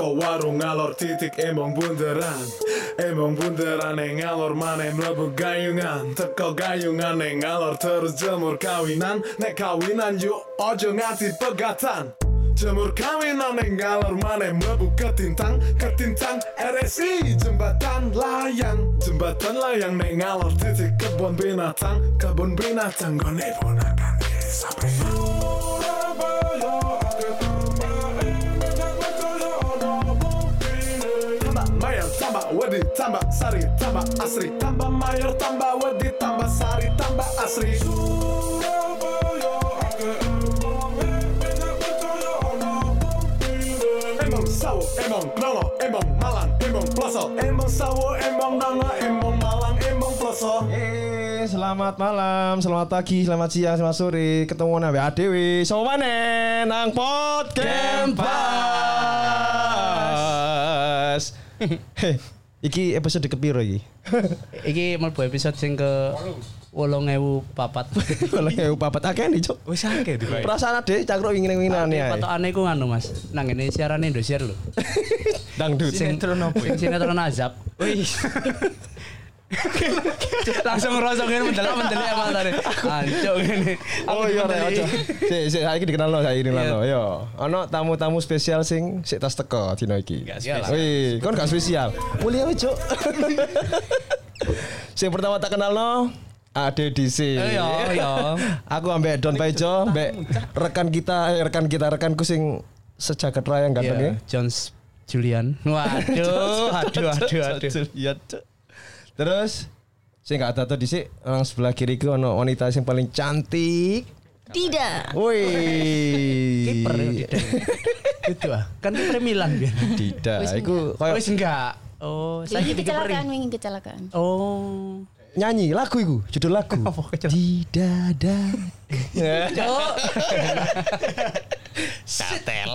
Teko warung ngalor titik emong bunderan. Emong bunderan yang ngalor mana mlebu gayungan. Teko gayungan yang ngalor terus jemur kawinan. Nek kawinan yuk ojo nganti pegatan. Jemur kawinan yang ngalor mana mlebu ketintang Ketintang RSI jembatan layang. Jembatan layang nek ngalor titik kebun binatang Kebun binatang. Gone ponakan sampai tambah wedi tambah sari tambah asri tambah mayor tambah wedi tambah sari tambah asri Emang sawo, emang nongo, emang malang, emang ploso Emang sawo, emang nongo, emang malang, emang ploso Eh, selamat malam, selamat pagi, selamat siang, selamat sore. Ketemu nabe adewi. So mana nang pot Kempas. Heh, iki episode kepiro iki? Iki mlebu episode sing ke 8004. Kalau ngewu papat akeh nih, Cuk. Wis akeh di bae. Perasaan ade cakro ingin ingin ya. Patokane iku nganu Mas. Nang ngene siaran Indosiar lho. Dangdut. Sinetron? Sing sinetron azab. Wih. Langsung ngerasa ngene mendelok mendelok emang tadi. Ancuk ngene. Oh iya rek aja. Sik sik saiki dikenal lo saiki dikenal lo. Yo. Ono tamu-tamu spesial sing sik tas teko dino iki. Wih, kon gak spesial. Mulia Cuk. Sing pertama tak kenal lo Ade DC. Iya, iya. Aku ambek Don Paijo, ambek rekan kita, eh, rekan kita, rekanku sing sejagat raya ganteng. Iya, Jones Julian. Waduh, aduh, aduh, aduh. Iya, Cuk. Terus sing gak tato dhisik nang sebelah kiriku ono wanita sing paling cantik. Tidak. Woi. Kiper ya. Gitu ah. Kan kiper Milan biar. Tidak, Wis iku koyo Wis enggak. Oh, saya di kecelakaan, ingin kecelakaan. Oh. nyanyi lagu iku, judul lagu. Apa kecelakaan? Tidak ada. Cok. Satel.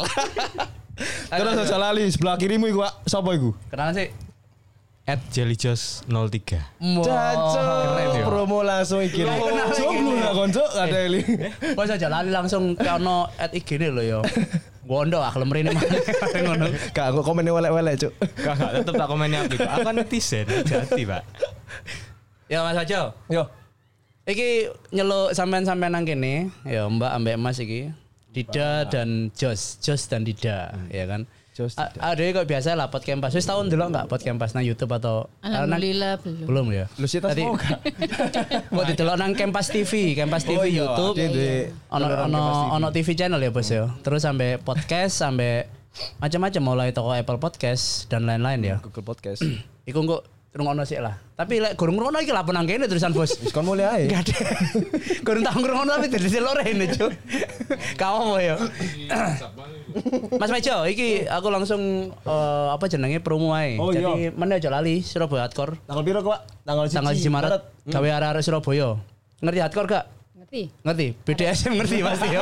Terus aja lali sebelah kirimu iku sapa iku? Kenalan sih. At Jellyjos 03. Caco, Keren ya. promo langsung iki. Kenal iki. Jomblo lah konco ada eli. Bos aja lali langsung ke ono at IG ini lho yo. Gondo ah rene mana ngono. Gak aku komen welek-welek, Cuk. Gak gak tetep tak komennya apa itu. Aku kan netizen jati, Pak. Ya Mas Ajo. Yo. Iki nyeluk sampean-sampean nang kene, ya Mbak ambek Mas iki. Dida dan Jos, Jos dan Dida, ya kan. Jos, Ada kok biasa lah pot kempas. Wis tahun dulu enggak pot kempas nang YouTube atau Alhamdulillah belum. belum ya. Lu sih Tadi- mau didelok nang Kempas TV, Kempas TV Oh iya, YouTube. dia duwe Ono ono ono TV channel ya bos ya. Terus sampai podcast sampai macam-macam mulai toko Apple Podcast dan lain-lain ya. Google Podcast. Iku kok ngrungokno sik lah. Tapi lek gurung ngrungokno iki lah penang kene tulisan bos. Wis kon mulai ae. Enggak ada. Gurung tau ngrungokno tapi dadi loro rene, Cuk. Apa ya? Mas Mejo, iki aku langsung eh, apa jenenge promo ae. Oh, Jadi iya. mana aja lali Surabaya Hardcore. Tanggal piro kok, Pak? Tanggal Tanggal 1 Maret gawe arek-arek Surabaya. Ngerti hardcore gak? Ngerti? Ngerti? BDSM ngerti pasti ya.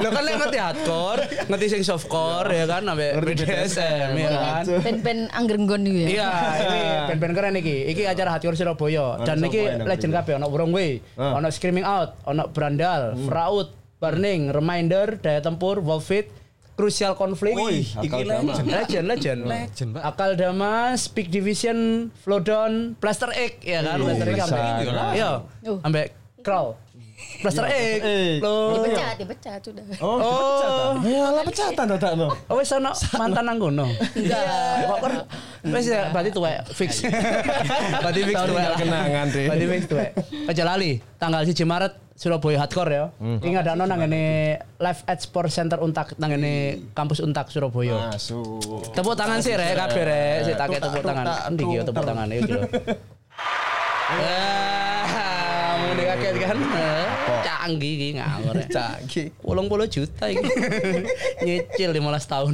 Lo kan lek ngerti hardcore, ngerti sing softcore ya kan sampai Ngerti BDSM ya kan. Pen-pen anggrenggon itu ya. Iya, ini band-band keren iki. Iki acara hardcore Surabaya dan iki yang legend kabeh ono Wrong Way, Ah. ono Screaming Out, ono Brandal, Fraud, Burning, Reminder, Daya Tempur, Wolfit, Crucial Conflict. Wih, Akal iki Dama. legend. Legend, legend. Pak. Akal Dama, Speak Division, Flowdown, Plaster Egg ya kan, Plaster Egg bisa. ambek Iya, Oh. ambek Crawl. Plaster Egg. Egg. Loh. Dipecat, dipecat sudah. Oh, Oh. Ya lah pecatan to tak no. Oh wis ono mantan nang kono. Iya. Kok kan wis ya berarti tuwek fix. berarti fix tuwek. kenangan, deh. Berarti fix tuwek. Aja lali tanggal 1 Maret Surabaya Hardcore ya. Iki ngadakno nang ngene Live at Sport Center Untak nang ngene kampus Untak Surabaya. Masuk. Tepuk tangan sih rek kabeh rek. Sik tak tepuk tangan. Endi iki ya tepuk tangan iki lho. Ah, muni kaget kan. Canggih iki ngawur. Caki. 80 juta iki. Nyicil 15 tahun.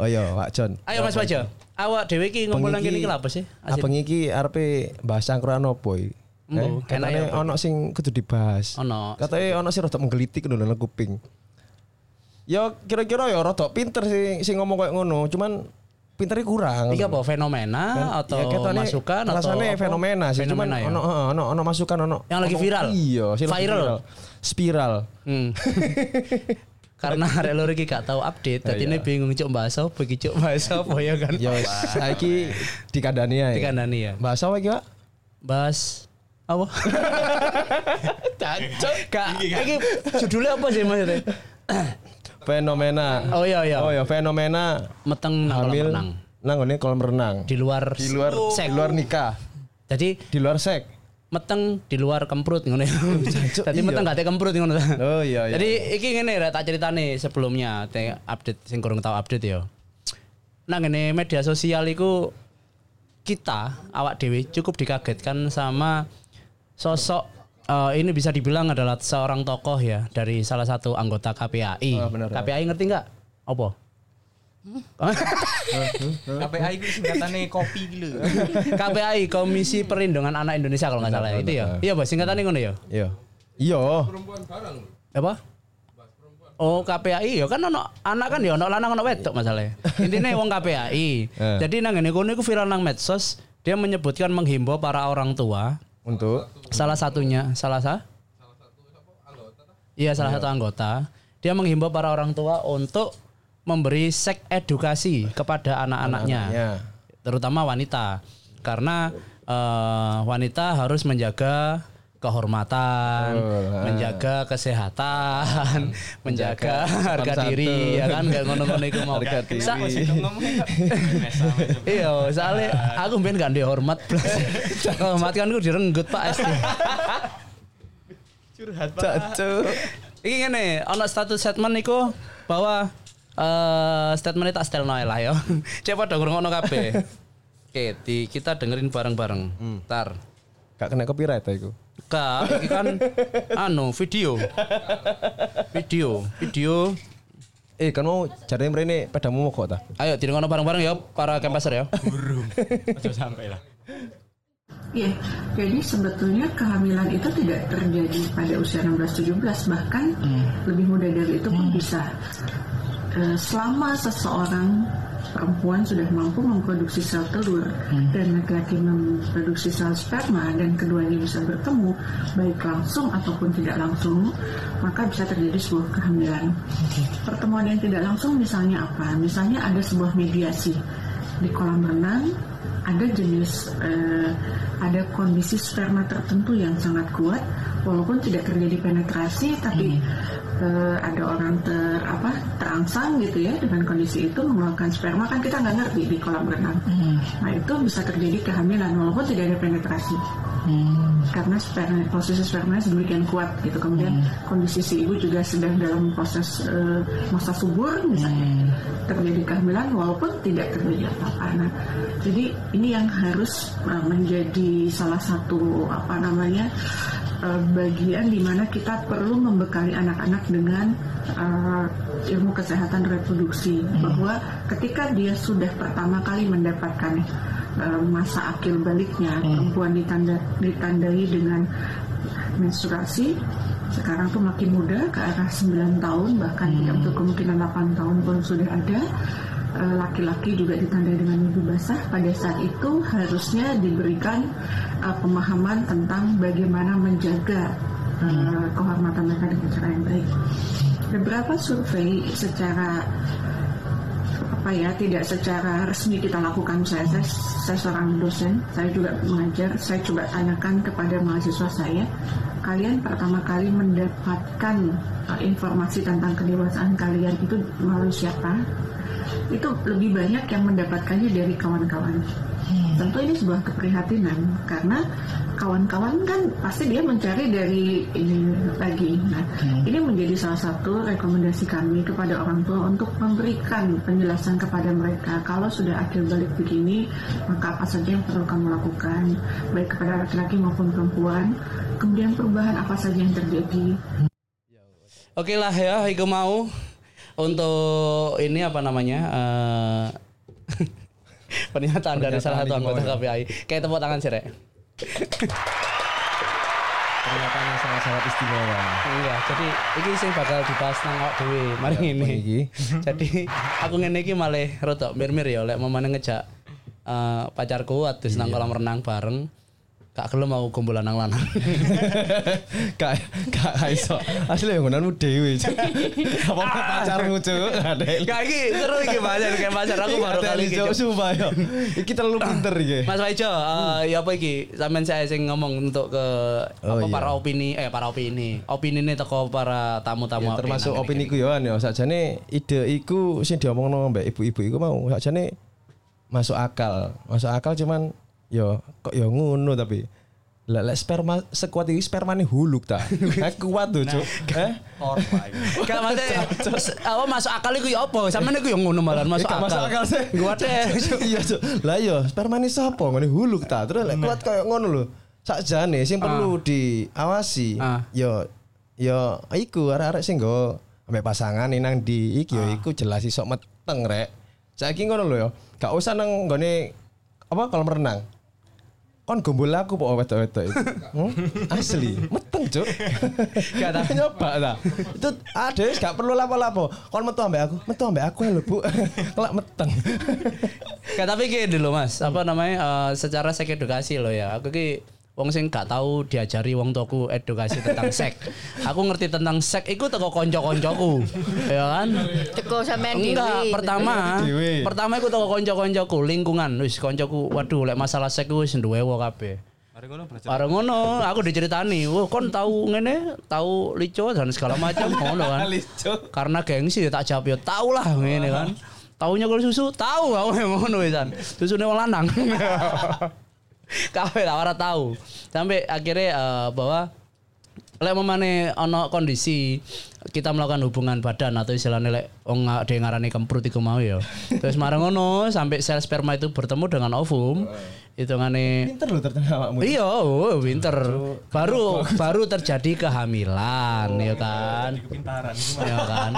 Oh iya, Pak John. Ayo Mas Bajo. Awak dhewe iki ngumpul nang kene iki lha apa sih? Abang iki arepe bahas cangkruan opo iki? Eh, katanya enak ya, ono sing kudu dibahas. Ono. Katanya ono sing rada menggelitik ngono nang kuping. Ya kira-kira ya rada pinter sih sing ngomong kayak ngono, cuman pinternya kurang. Iki apa fenomena atau ya, ketone masukan atau rasanya apa? fenomena sih Fenomena cuman ya? ono ono ono masukan ono Yang lagi viral? iya sih lagi Viral? spiral Hmm. karena arek loro iki gak tahu update, dadi ini bingung cuk bahas apa iki cuk bahas apa ya kan. Ya wis, saiki dikandani ae. Dikandani ya. Bahas apa iki, Pak? Bahas apa? Kak, iki judulnya apa sih maksudnya? Fenomena. Oh iya iya. Oh ya, fenomena Meteng nang kolam hamil renang. nang ngene kolam renang. Di luar Di luar sek. di luar nikah, Jadi di luar sek. meteng di luar kemprut ngono. Tadi iya. meteng gak ada kemprut ngono. Oh iya iya. Jadi iki ngene ra tak ceritane sebelumnya te update sing kurang tahu update ya. Nah ngene media sosial iku kita awak dewi cukup dikagetkan sama sosok eh, ini bisa dibilang adalah seorang tokoh ya dari salah satu anggota KPAI. Oh, bener, ya. KPAI ngerti nggak? Apa? KPI itu singkatannya kopi gitu. KPAI Komisi Perlindungan Anak Indonesia kalau nggak salah ya. itu ya. Iya bos singkatannya ngono ya. Iya. Iya. apa? Oh KPAI ya kan ono anak kan ya ono lanang ono wedok masalahnya. Intinya wong KPAI. Eh. Jadi nang ngene kono iku viral nang medsos, dia menyebutkan menghimbau para orang tua Untuk salah satunya salah sa? Iya salah satu anggota. Dia menghimbau para orang tua untuk memberi seks edukasi kepada anak-anaknya, ya. terutama wanita, karena eh, wanita harus menjaga kehormatan, ah. menjaga kesehatan, menjaga harga sopan diri, ya kan kayak ngono-ngono iku mau. Harga diri. Sa- Itu Iya, soalnya aku ben gak duwe hormat. hormat kan aku direnggut Pak SD. curhat Cacu. Iki ngene, ana status statement iku bahwa eh statement tak setel lah ya. Coba dong ngono kabeh. Oke, di, kita dengerin bareng-bareng. Ntar. Gak kena copyright iku. Kak, iki kan anu video. Video, video. Eh kan mau cari mrene pedamu mogok ta? Ayo dirungono bareng-bareng ya para camper ya. Aja sampai lah. Iya, jadi sebetulnya kehamilan itu tidak terjadi pada usia 16-17 bahkan lebih muda dari itu pun bisa. Eh, selama seseorang perempuan sudah mampu memproduksi sel telur dan laki-laki memproduksi sel sperma dan keduanya bisa bertemu baik langsung ataupun tidak langsung maka bisa terjadi sebuah kehamilan. Pertemuan yang tidak langsung misalnya apa? Misalnya ada sebuah mediasi di kolam renang ada jenis eh, ada kondisi sperma tertentu yang sangat kuat walaupun tidak terjadi penetrasi tapi eh, ada orang ter apa terangsang gitu ya dengan kondisi itu mengeluarkan sperma kan kita nggak ngerti di kolam renang. Nah itu bisa terjadi kehamilan walaupun tidak ada penetrasi karena sperma posisi sperma sedemikian kuat gitu. Kemudian kondisi si ibu juga sedang dalam proses eh, masa subur misalnya. Terjadi kehamilan walaupun tidak terjadi apa-apa. Nah jadi ini yang harus eh, menjadi salah satu apa namanya eh, bagian di mana kita perlu membekali anak-anak dengan eh, ilmu kesehatan reproduksi. Bahwa ketika dia sudah pertama kali mendapatkan eh, masa akil baliknya. Perempuan ditanda, ditandai dengan menstruasi sekarang tuh makin muda ke arah 9 tahun bahkan tidak untuk kemungkinan 8 tahun pun sudah ada. Eh, laki-laki juga ditandai dengan mimpi basah. Pada saat itu harusnya diberikan eh, pemahaman tentang bagaimana menjaga eh, kehormatan mereka dengan cara yang baik. Beberapa survei secara apa ya tidak secara resmi kita lakukan. Saya saya, saya seorang dosen saya juga mengajar saya coba tanyakan kepada mahasiswa saya kalian pertama kali mendapatkan uh, informasi tentang kedewasaan kalian itu melalui siapa? Itu lebih banyak yang mendapatkannya dari kawan-kawan tentu ini sebuah keprihatinan karena kawan-kawan kan pasti dia mencari dari ini lagi. Nah, ini menjadi salah satu rekomendasi kami kepada orang tua untuk memberikan penjelasan kepada mereka kalau sudah akhir balik begini, maka apa saja yang perlu kamu lakukan, baik kepada laki-laki maupun perempuan. Kemudian perubahan apa saja yang terjadi. Oke lah ya, iku mau untuk ini apa namanya? eh, pernyataan dari salah satu anggota KPI. Kayak tepuk tangan sih, Rek. Pernyataan yang sangat-sangat istimewa. Iya, jadi iki sing bakal dibahas nang awak dhewe mari ngene. iki? jadi aku ngene iki malah rada mir-mir ya lek memane ngejak eh, pacarku adus nang kolam renang bareng. Gak gelem aku kumpul lanang-lanang. Kak kak iso. Asli yang ngunanmu dewe. Apa pacarmu cuk? Gak iki seru iki pacar kayak pacar aku baru kali iki. Cuk, sumpah yo. Iki terlalu pinter iki. Mas Waijo, eh, ya apa iki? Sampeyan saya sing ngomong untuk ke Oh, apa iya. para opini eh para opini. Opini ini teko para tamu-tamu Ya, termasuk opini ku yoan ya sakjane ide iku sing diomongno mbak ibu-ibu iku mau sakjane masuk akal masuk akal cuman yo kok yo ngono tapi. Lah lek sperma sekuat iki sperma nih huluk ta? Eh, kuat tuh cuk. Eh? Gak maksudnya s- apa masuk akal iku ya apa? Sampeyan iku yang ngono malah masuk Gak akal. masuk akal. sih. Deh. iya cuk. Lah yo sperma nih sapa? Ngene huluk ta? Terus lek kuat kayak ngono lho. Sakjane sing perlu diawasi Ah. yo yo iku arek-arek sing nggo ambek pasangan nih nang di iki yo iku jelas iso meteng rek. Saiki ngono lho yo gak usah nang nggone apa kolam renang kon gombol aku kok wedok-wedok itu. Hmm? Asli, meteng, Cuk. Gak tak nyoba ta. Itu ada gak perlu lapo-lapo. Kon metu ambek aku, metu ambek aku ya lho, Bu. Kelak meteng. Gak tapi gini dulu Mas, apa namanya eh, secara seks edukasi loh ya. Aku ki wong sing gak tahu diajari wong tuaku edukasi tentang seks. Aku ngerti tentang seks iku teko konco-koncoku. ya kan? Teko sampean Enggak, dhewe. pertama Dewe. pertama iku teko konco-koncoku lingkungan. Wis koncoku, waduh lek masalah seks wis duwe wo kabeh. Mari ngono belajar. Bareng ngono, aku diceritani, wah kon tahu ngene, tahu lico dan segala macam ngono kan. Karena gengsi ya tak jawab ya tahu lah ngene kan. Taunya kalau susu tahu aku yang ngono wisan. Susune wong lanang. Kabeh lah ora tahu. Sampai akhirnya eh, bahwa lek memane ono kondisi kita melakukan hubungan badan atau istilahnya lek wong nga- ada yang ngarani kemprut iku mau ya. Terus marang ngono sampai sel sperma itu bertemu dengan ovum. Hitungane Pinter lho ternyata awakmu. Iya, oh, pinter. Baru baru terjadi kehamilan, ya kan? Kepintaran Ya kan.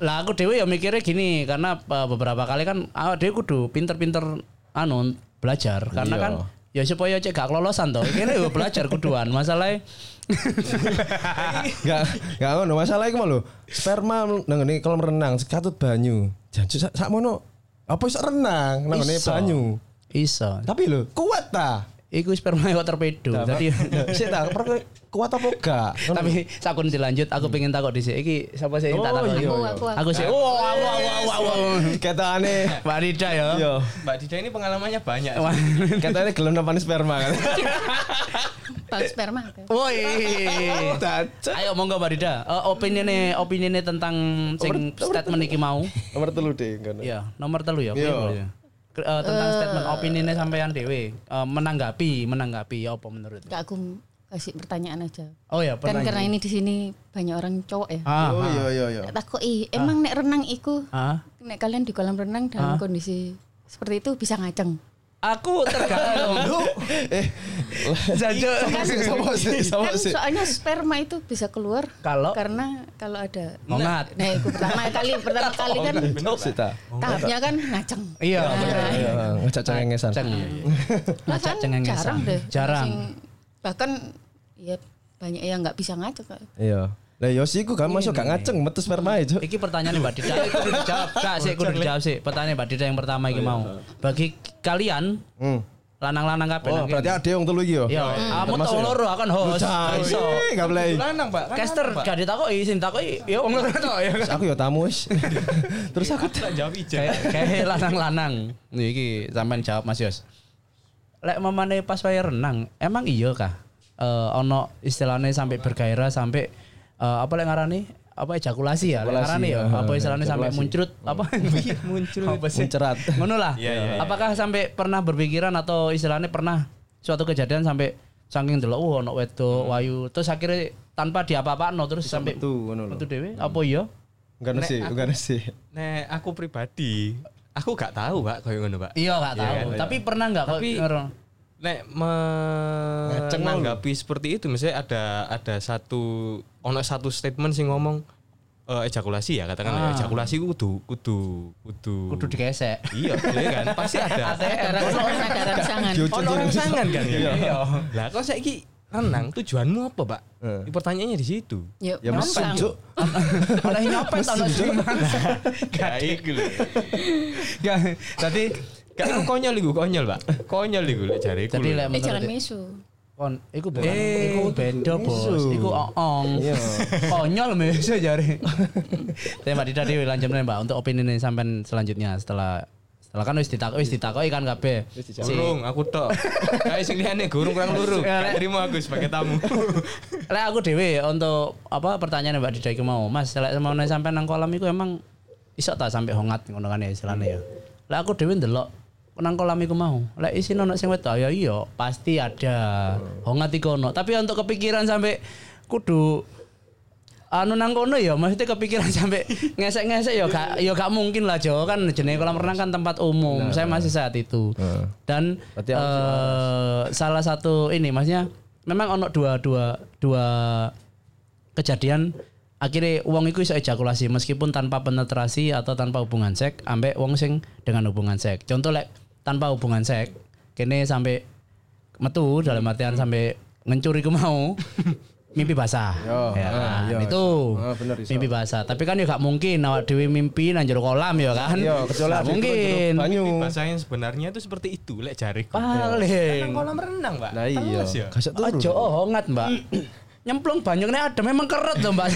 lah aku dewe ya mikirnya gini karena uh, beberapa kali kan awak kudu pinter-pinter anu belajar karena Iya. kan ya supaya cek gak kelolosan toh. Kene yo belajar kuduan. Masalahnya Gak gak ngono masalah iku lho. Sperma nang ngene kolam renang sekatut banyu. Jancu sak sakmono apa iso renang nang ngene banyu. iso. Tapi lho kuat ta. Iku sperma kok torpedo. Tadi Sik ta per- kuat apa gak? Ngono. tapi sakun dilanjut aku pengen takut dhisik iki sapa sih yang tak Oh, takut iya, Aku, iya. aku, aku. sih aku aku aku aku Ketane Mbak Rida ya yo Mbak Dida ini pengalamannya banyak. Katanya gelem napani sperma kan. Bang sperma. Woi. Ayo monggo Mbak Rida. Uh, opininya opininya tentang sing statement iki mau. Nomor telu deh. Iya, nomor telu ya. Iya. Eh, tentang statement opininya sampean dewe Eh, menanggapi menanggapi ya apa menurut Gak aku kasih pertanyaan aja. Oh ya, Kan pernah. karena ini di sini banyak orang cowok ya. Ah, Oh ah. iya iya iya. Tak takoki, emang nek renang iku Ah. nek kalian di kolam renang dalam kondisi seperti itu bisa ngaceng. Aku tergantung. Eh, Jajo. sama sih, sama Kan sih. soalnya sperma itu bisa keluar Kalau karena kalau ada Mongat. Nah, itu pertama kali pertama kali kan Sih ta. tahapnya kan ngaceng. Iya, benar. Iya, ngecak cengengesan. Ceng. Lah Ngacak kan cengengesan. jarang deh. Jarang. Bahkan ya banyak yang nggak bisa ngaceng. Iya. Lah yo sih ku kan masuk gak ngaceng metu sperma itu. Iki pertanyaan Mbak Dida, iki kudu dijawab. Kak, sih kudu dijawab sih. Pertanyaan Mbak Dida yang pertama iki mau. Bagi kalian Hmm. lanang-lanang kabeh Oh, berarti ada yang telu iki yo. Iya, kamu Termasuk tau ya? loro akan host. Gak iso. Enggak boleh. Lanang, Pak. Kan Caster gak ditakoki, sing ditakoki ya wong loro tok ya. Aku yo tamu wis. Terus aku Tak jawab ijen. Kayak lanang-lanang. Nih iki sampean jawab Mas Yos. Lek mamane pas wae renang, emang iya kah? Eh ono istilahnya sampai bergairah sampai eh, apa lek ngarani? Apa ejakulasi ya? Lek Ejakulasi, ngarani ya? Apa istilahnya sampai muncrat? Apa muncul? Apa sih? mencerat. Ngono lah. Iya, iya, iya. Apakah sampai pernah berpikiran atau istilahnya pernah suatu kejadian sampai saking delok oh ono wedok wayu terus akhirnya tanpa diapa-apakno terus sampai metu ngono lho. metu dhewe apa iya? Enggak nasi, enggak nasi. Nek aku pribadi, aku gak tahu, Pak, koyo ngono, Pak. Iya gak tahu. Iya, iya. Tapi pernah kok Tapi- Nek menanggapi seperti itu misalnya ada ada satu ono satu statement sing ngomong eh, ejakulasi ya katakan ejakulasi ku kudu kudu kudu. Kudu digesek. iya iya kan? Pasti ada. Ada ada rangsangan. ono rangsangan kan? Ya iya. Lah kok saiki renang tujuanmu apa pak? Eh. pertanyaannya di situ. Ya, Ya mesin, gampang. Cuk. Oleh nyopet ono sing kayak iku lho. Ya, tadi Gak konyol iku konyol, Pak. Konyol iku lek jariku. Jadi lho. lek Eh jangan menurut misu. kon iku bukan Eh, iku beda bos iku oong Iya. konyol mesya jare tapi Mbak Dida Dewi lanjut nih Mbak untuk opini nih sampai selanjutnya setelah setelah kan wis ditakoki wis ditakoki kan kabeh Gurung, aku tok. Kayak sing liyane gurung kurang luru. Terima aku sebagai tamu. Lek aku dewe untuk apa pertanyaan Mbak Dida iku mau, Mas, lek mau sampai nang kolam iku emang iso ta sampai hongat ngono kan ya istilahnya ya. Lek aku dewe ndelok nang kolam iku mau. Lek isin ono sing wedok? Ya iya pasti ada. Hongat iku ono. Tapi untuk kepikiran sampai kudu anu nang kono ya maksudnya kepikiran sampai ngesek-ngesek ya gak ya gak mungkin lah Jo. Kan jenenge kolam renang kan tempat umum. Saya masih saat itu. Dan Berarti eh, salah satu ini maksudnya memang ono dua dua dua kejadian. Akhirnya uang itu bisa ejakulasi meskipun tanpa penetrasi atau tanpa hubungan seks ambek uang sing dengan hubungan seks. Contoh lek tanpa hubungan seks kene sampai metu dalam artian sampai ngencuri ku mau mimpi basah Yo, ya ah, kan? iya, itu Ah, bener, iso. mimpi basah tapi kan ya gak mungkin awak dewi mimpi nang jero kolam ya kan Iya, kecuali Gak mungkin banyu. Bahasa yang sebenarnya itu seperti itu lek jariku. paling Kolam renang, Pak. Nah iya. Terus ya. Kasih turun. Ojo hongat, Mbak. Nyemplung banyu ini ada memang keret loh, Mbak.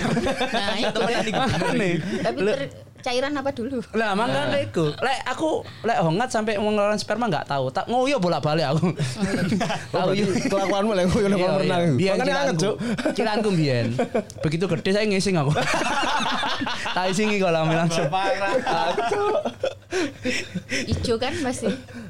Nah itu. Makanya. Tapi ter- cairan apa dulu? Lah makanya iku. Lek aku lek hongat sampai mengeluarkan sperma enggak tahu. Tak ngoyo bolak-balik aku. Oh, berarti kelakuanmu lek ngoyo nang kolam Iya, renang. iya. Biyen Makanya anget. Cuk. Cilanku biyen. Begitu gede saya ngising aku. tak isingi kolam langsung. Ijo kan pasti.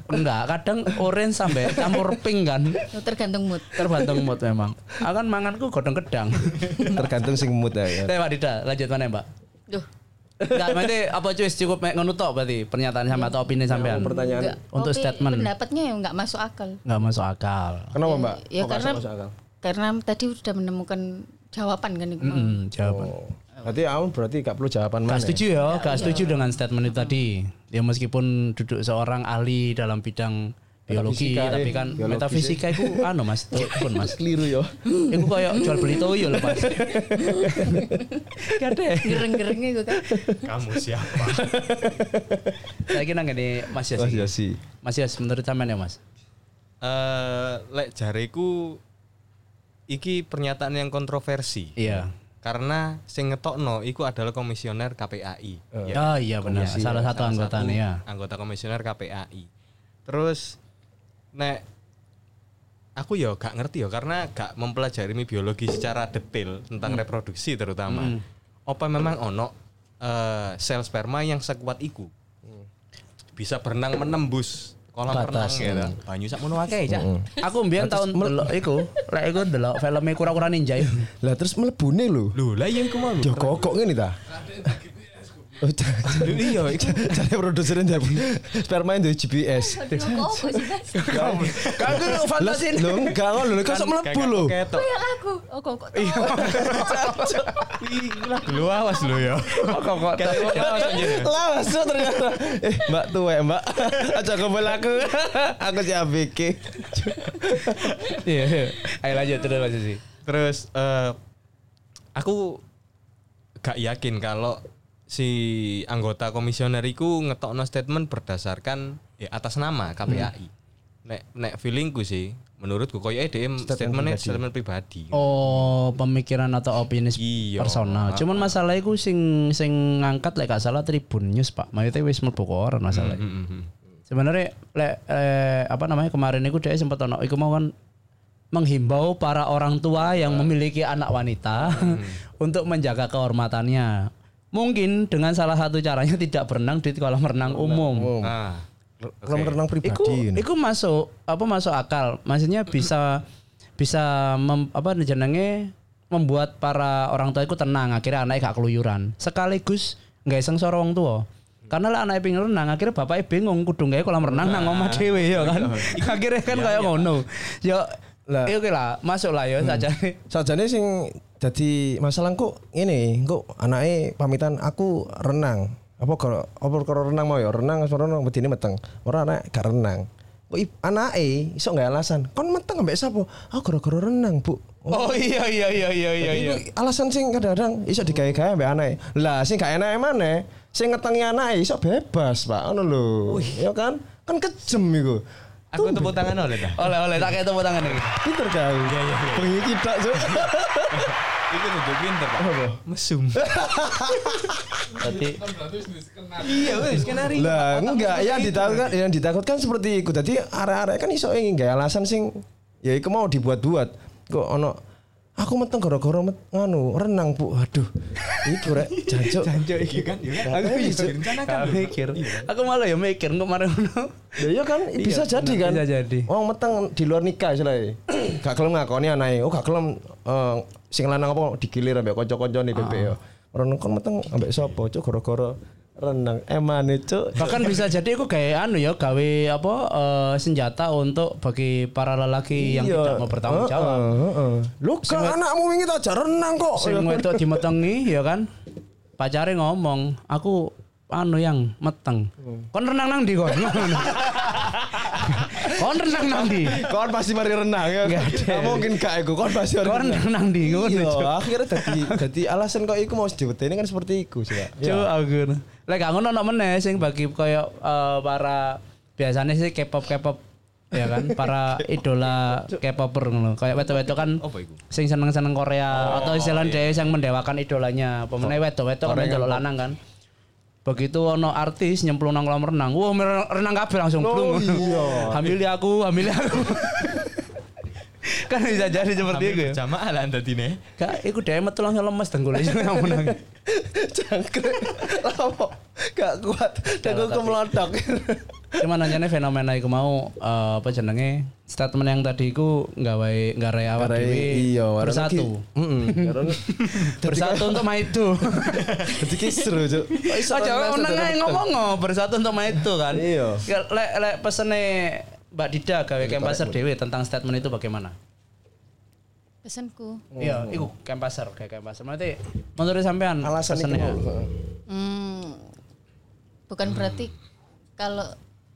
Enggak, kadang orange sampai campur pink kan. Oh, Tergantung mood. Terbantung mood memang. Akan manganku godong gedang. Tergantung sing mood ya. Tapi Mbak Dida, lanjut mana Mbak? Duh. Enggak, berarti apa cuy cukup mek ngono tok berarti pernyataan sama atau opini sampean. Pertanyaan. Enggak. Untuk Oke, statement. Pendapatnya ya nggak masuk akal. Enggak masuk akal. Kenapa, Mbak? Ya Kok karena masuk akal? karena tadi sudah menemukan jawaban kan itu. Hmm, jawaban. Oh. Berarti kamu berarti gak perlu jawaban Gak mana? setuju ya, gak setuju dengan statement itu tadi. Ya meskipun duduk seorang ahli dalam bidang biologi, Metafisika, tapi kan Biologis, metafisika itu anu Mas, pun Mas. Keliru ya. Iku kayak jual beli toyo lho, Mas. Gade. Gereng-gerengnya gue kan. Kamu siapa? Saya kira ngene Mas Yas. Mas. Yasi. Mas Yas menurut sampean ya, Mas? Eh, lek jariku iki pernyataan yang kontroversi. Iya. Karena sing ngetokno iku adalah komisioner KPAI. Ya, Oh iya benar, salah satu salah anggota satu nih ya. Anggota komisioner KPAI. Terus nek aku ya gak ngerti ya karena gak mempelajari biologi secara detail tentang reproduksi terutama. Apa memang ono eh, sel sperma yang sekuat iku? Bisa berenang menembus kolam Batas, renang ya. Banyu sak mono akeh, Cak. Aku mbiyen tahun delok iku, lek iku delok filmnya kura-kura ninja. Lah terus melebune lho. Lho, lah yang ku mau. Yo kokok ngene ta. Oh, iya. Cari produsernya dia pun sperma itu GPS. Kok sih Mas? Kagak fantasi. Lo enggak lo lo kok melebu lo. Ketok. Kayak lagu. Oh kok kok. Ih, lagu lu awas lu ya. Kok kok Ketok awas anjir. Lah masuk ternyata. Eh Mbak tuh ya Mbak. Aja kembali aku. Aku si ABK. Iya. Ayo lanjut terus lanjut sih. Terus eh aku gak yakin kalau si anggota komisioner iku ngetokno statement berdasarkan ya atas nama KPAI. Nek nek feelingku sih menurutku koyo DM statementnya pribadi. statement pribadi. Oh, pemikiran atau opini Iya. personal. Cuman masalah iku sing sing ngangkat lek gak salah Tribun News, Pak. Maksudnya wis mlebu koran masalah. Mm, mm, mm. Sebenarnya lek eh, apa namanya kemarin iku dia sempat ono iku mau kan menghimbau para orang tua yang memiliki anak wanita untuk menjaga kehormatannya. Mungkin dengan salah satu caranya tidak berenang di kolam renang umum. Ah. Kolam renang Iku, pribadi. ini. iku masuk apa masuk akal. Maksudnya bisa bisa mem, apa jenenge membuat para orang tua itu tenang akhirnya anaknya gak keluyuran. Sekaligus nggak iseng soro wong tua. Karena lah anaknya pengen renang, akhirnya bapaknya bingung kudu nggak kolam renang nang omah dhewe ya kan. akhirnya kan kayak ngono. Ya Lah. lah. Oke lah, masuk lah ya saja. Sajane sing jadi masalah kok ini, kok anake pamitan aku renang. Apa kalau apa kalau renang mau ya renang serono bedine meteng. Ora anak gak renang. Kok i- anake iso nggak alasan. Kon meteng ambek sapa? Ah gara-gara renang, Bu. Oh iya iya iya iya iya iya. Alasan sing kadang-kadang iso digawe-gawe ambek anake. Lah sing gak enake maneh, sing ngetengi anake iso bebas, Pak. Ngono lho. Ya kan? Kan kejem iku. Aku tepuk tangan oleh dah. Oleh oleh tak kayak tepuk tangan iki. Pinter kau. Iya iya. Bengi kita Cuk. Iku tunjuk pinter pak. Mesum. Berarti Iya wes skenario. Lah enggak yang ditakutkan yang ditakutkan seperti itu. Jadi arek-arek kan iso ingin gak alasan sing ya iku mau dibuat-buat. Kok ono aku meteng gara-gara met, nganu renang bu aduh iku rek jancuk Jancuk iki kan, ya kan? Aku Iya, iso- direncanakan Gak lho. mikir. Aku malah ya mikir kemarin ngono. Ya iya kan bisa jadi bener, kan. bisa jadi. Wong meteng di luar nikah istilahnya. gak kelem ngakoni anake. Oh gak kelem eh, sing lanang apa digilir ambek kanca-kancane bebek ya. Orang kon meteng ambek sapa cuk gara-gara renang. Emane cuk. Bahkan bisa jadi aku kayak anu ya gawe apa eh, senjata untuk bagi para lelaki yang Iya. tidak mau bertanggung jawab. Heeh, heeh. Lu kan anakmu wingi tak ajar renang kok. Sing wedok dimetengi ya kan. Pacare ngomong, aku anu yang meteng. Kon renang nang ndi kon? kon renang nang ndi? Kon pasti mari renang ya. Nggak ada. Nggak mungkin gak iku. Kon pasti mari Kon renang nang ndi ngono. Iya, akhirnya dadi dadi alasan kok iku mau diweteni kan seperti iku sih. Cuk aku. Lek gak ngono ono meneh sing bagi koyo eh, para biasanya sih K-pop K-pop ya kan para idola K-popper ngono. Kayak wedok-wedok kan sing seneng-seneng Korea atau istilah dhewe yang mendewakan idolanya. Pemenang wedok-wedok kan ndelok lanang kan. Begitu ono artis nyemplung nang kolam renang, wah mer- renang kabeh langsung Oh, plung. iya. Hamili aku, hamili aku. kan bisa jadi seperti itu ya. Jamaah lah dadine. Kak, iku metu langsung lemes denggule sing ngomong. Jangkrik. Lapo? Gak kuat. Dan aku melotok. Cuman nanyane fenomena iku mau eh, apa jenenge statement yang tadi iku nggawe nggarai awak dhewe iya, bersatu. Heeh. Bersatu untuk maitu. dadi kisru, Cuk. Aja ono ngomong bersatu untuk maitu kan. Iya. Ya, Lek lek pesene Mbak Dida gawe kempaser dhewe tentang statement itu bagaimana? Pesanku. Iya, iku kempaser kayak kempaser. Berarti menurut sampean Alasan pesennya mau. Hmm, bukan berarti kalau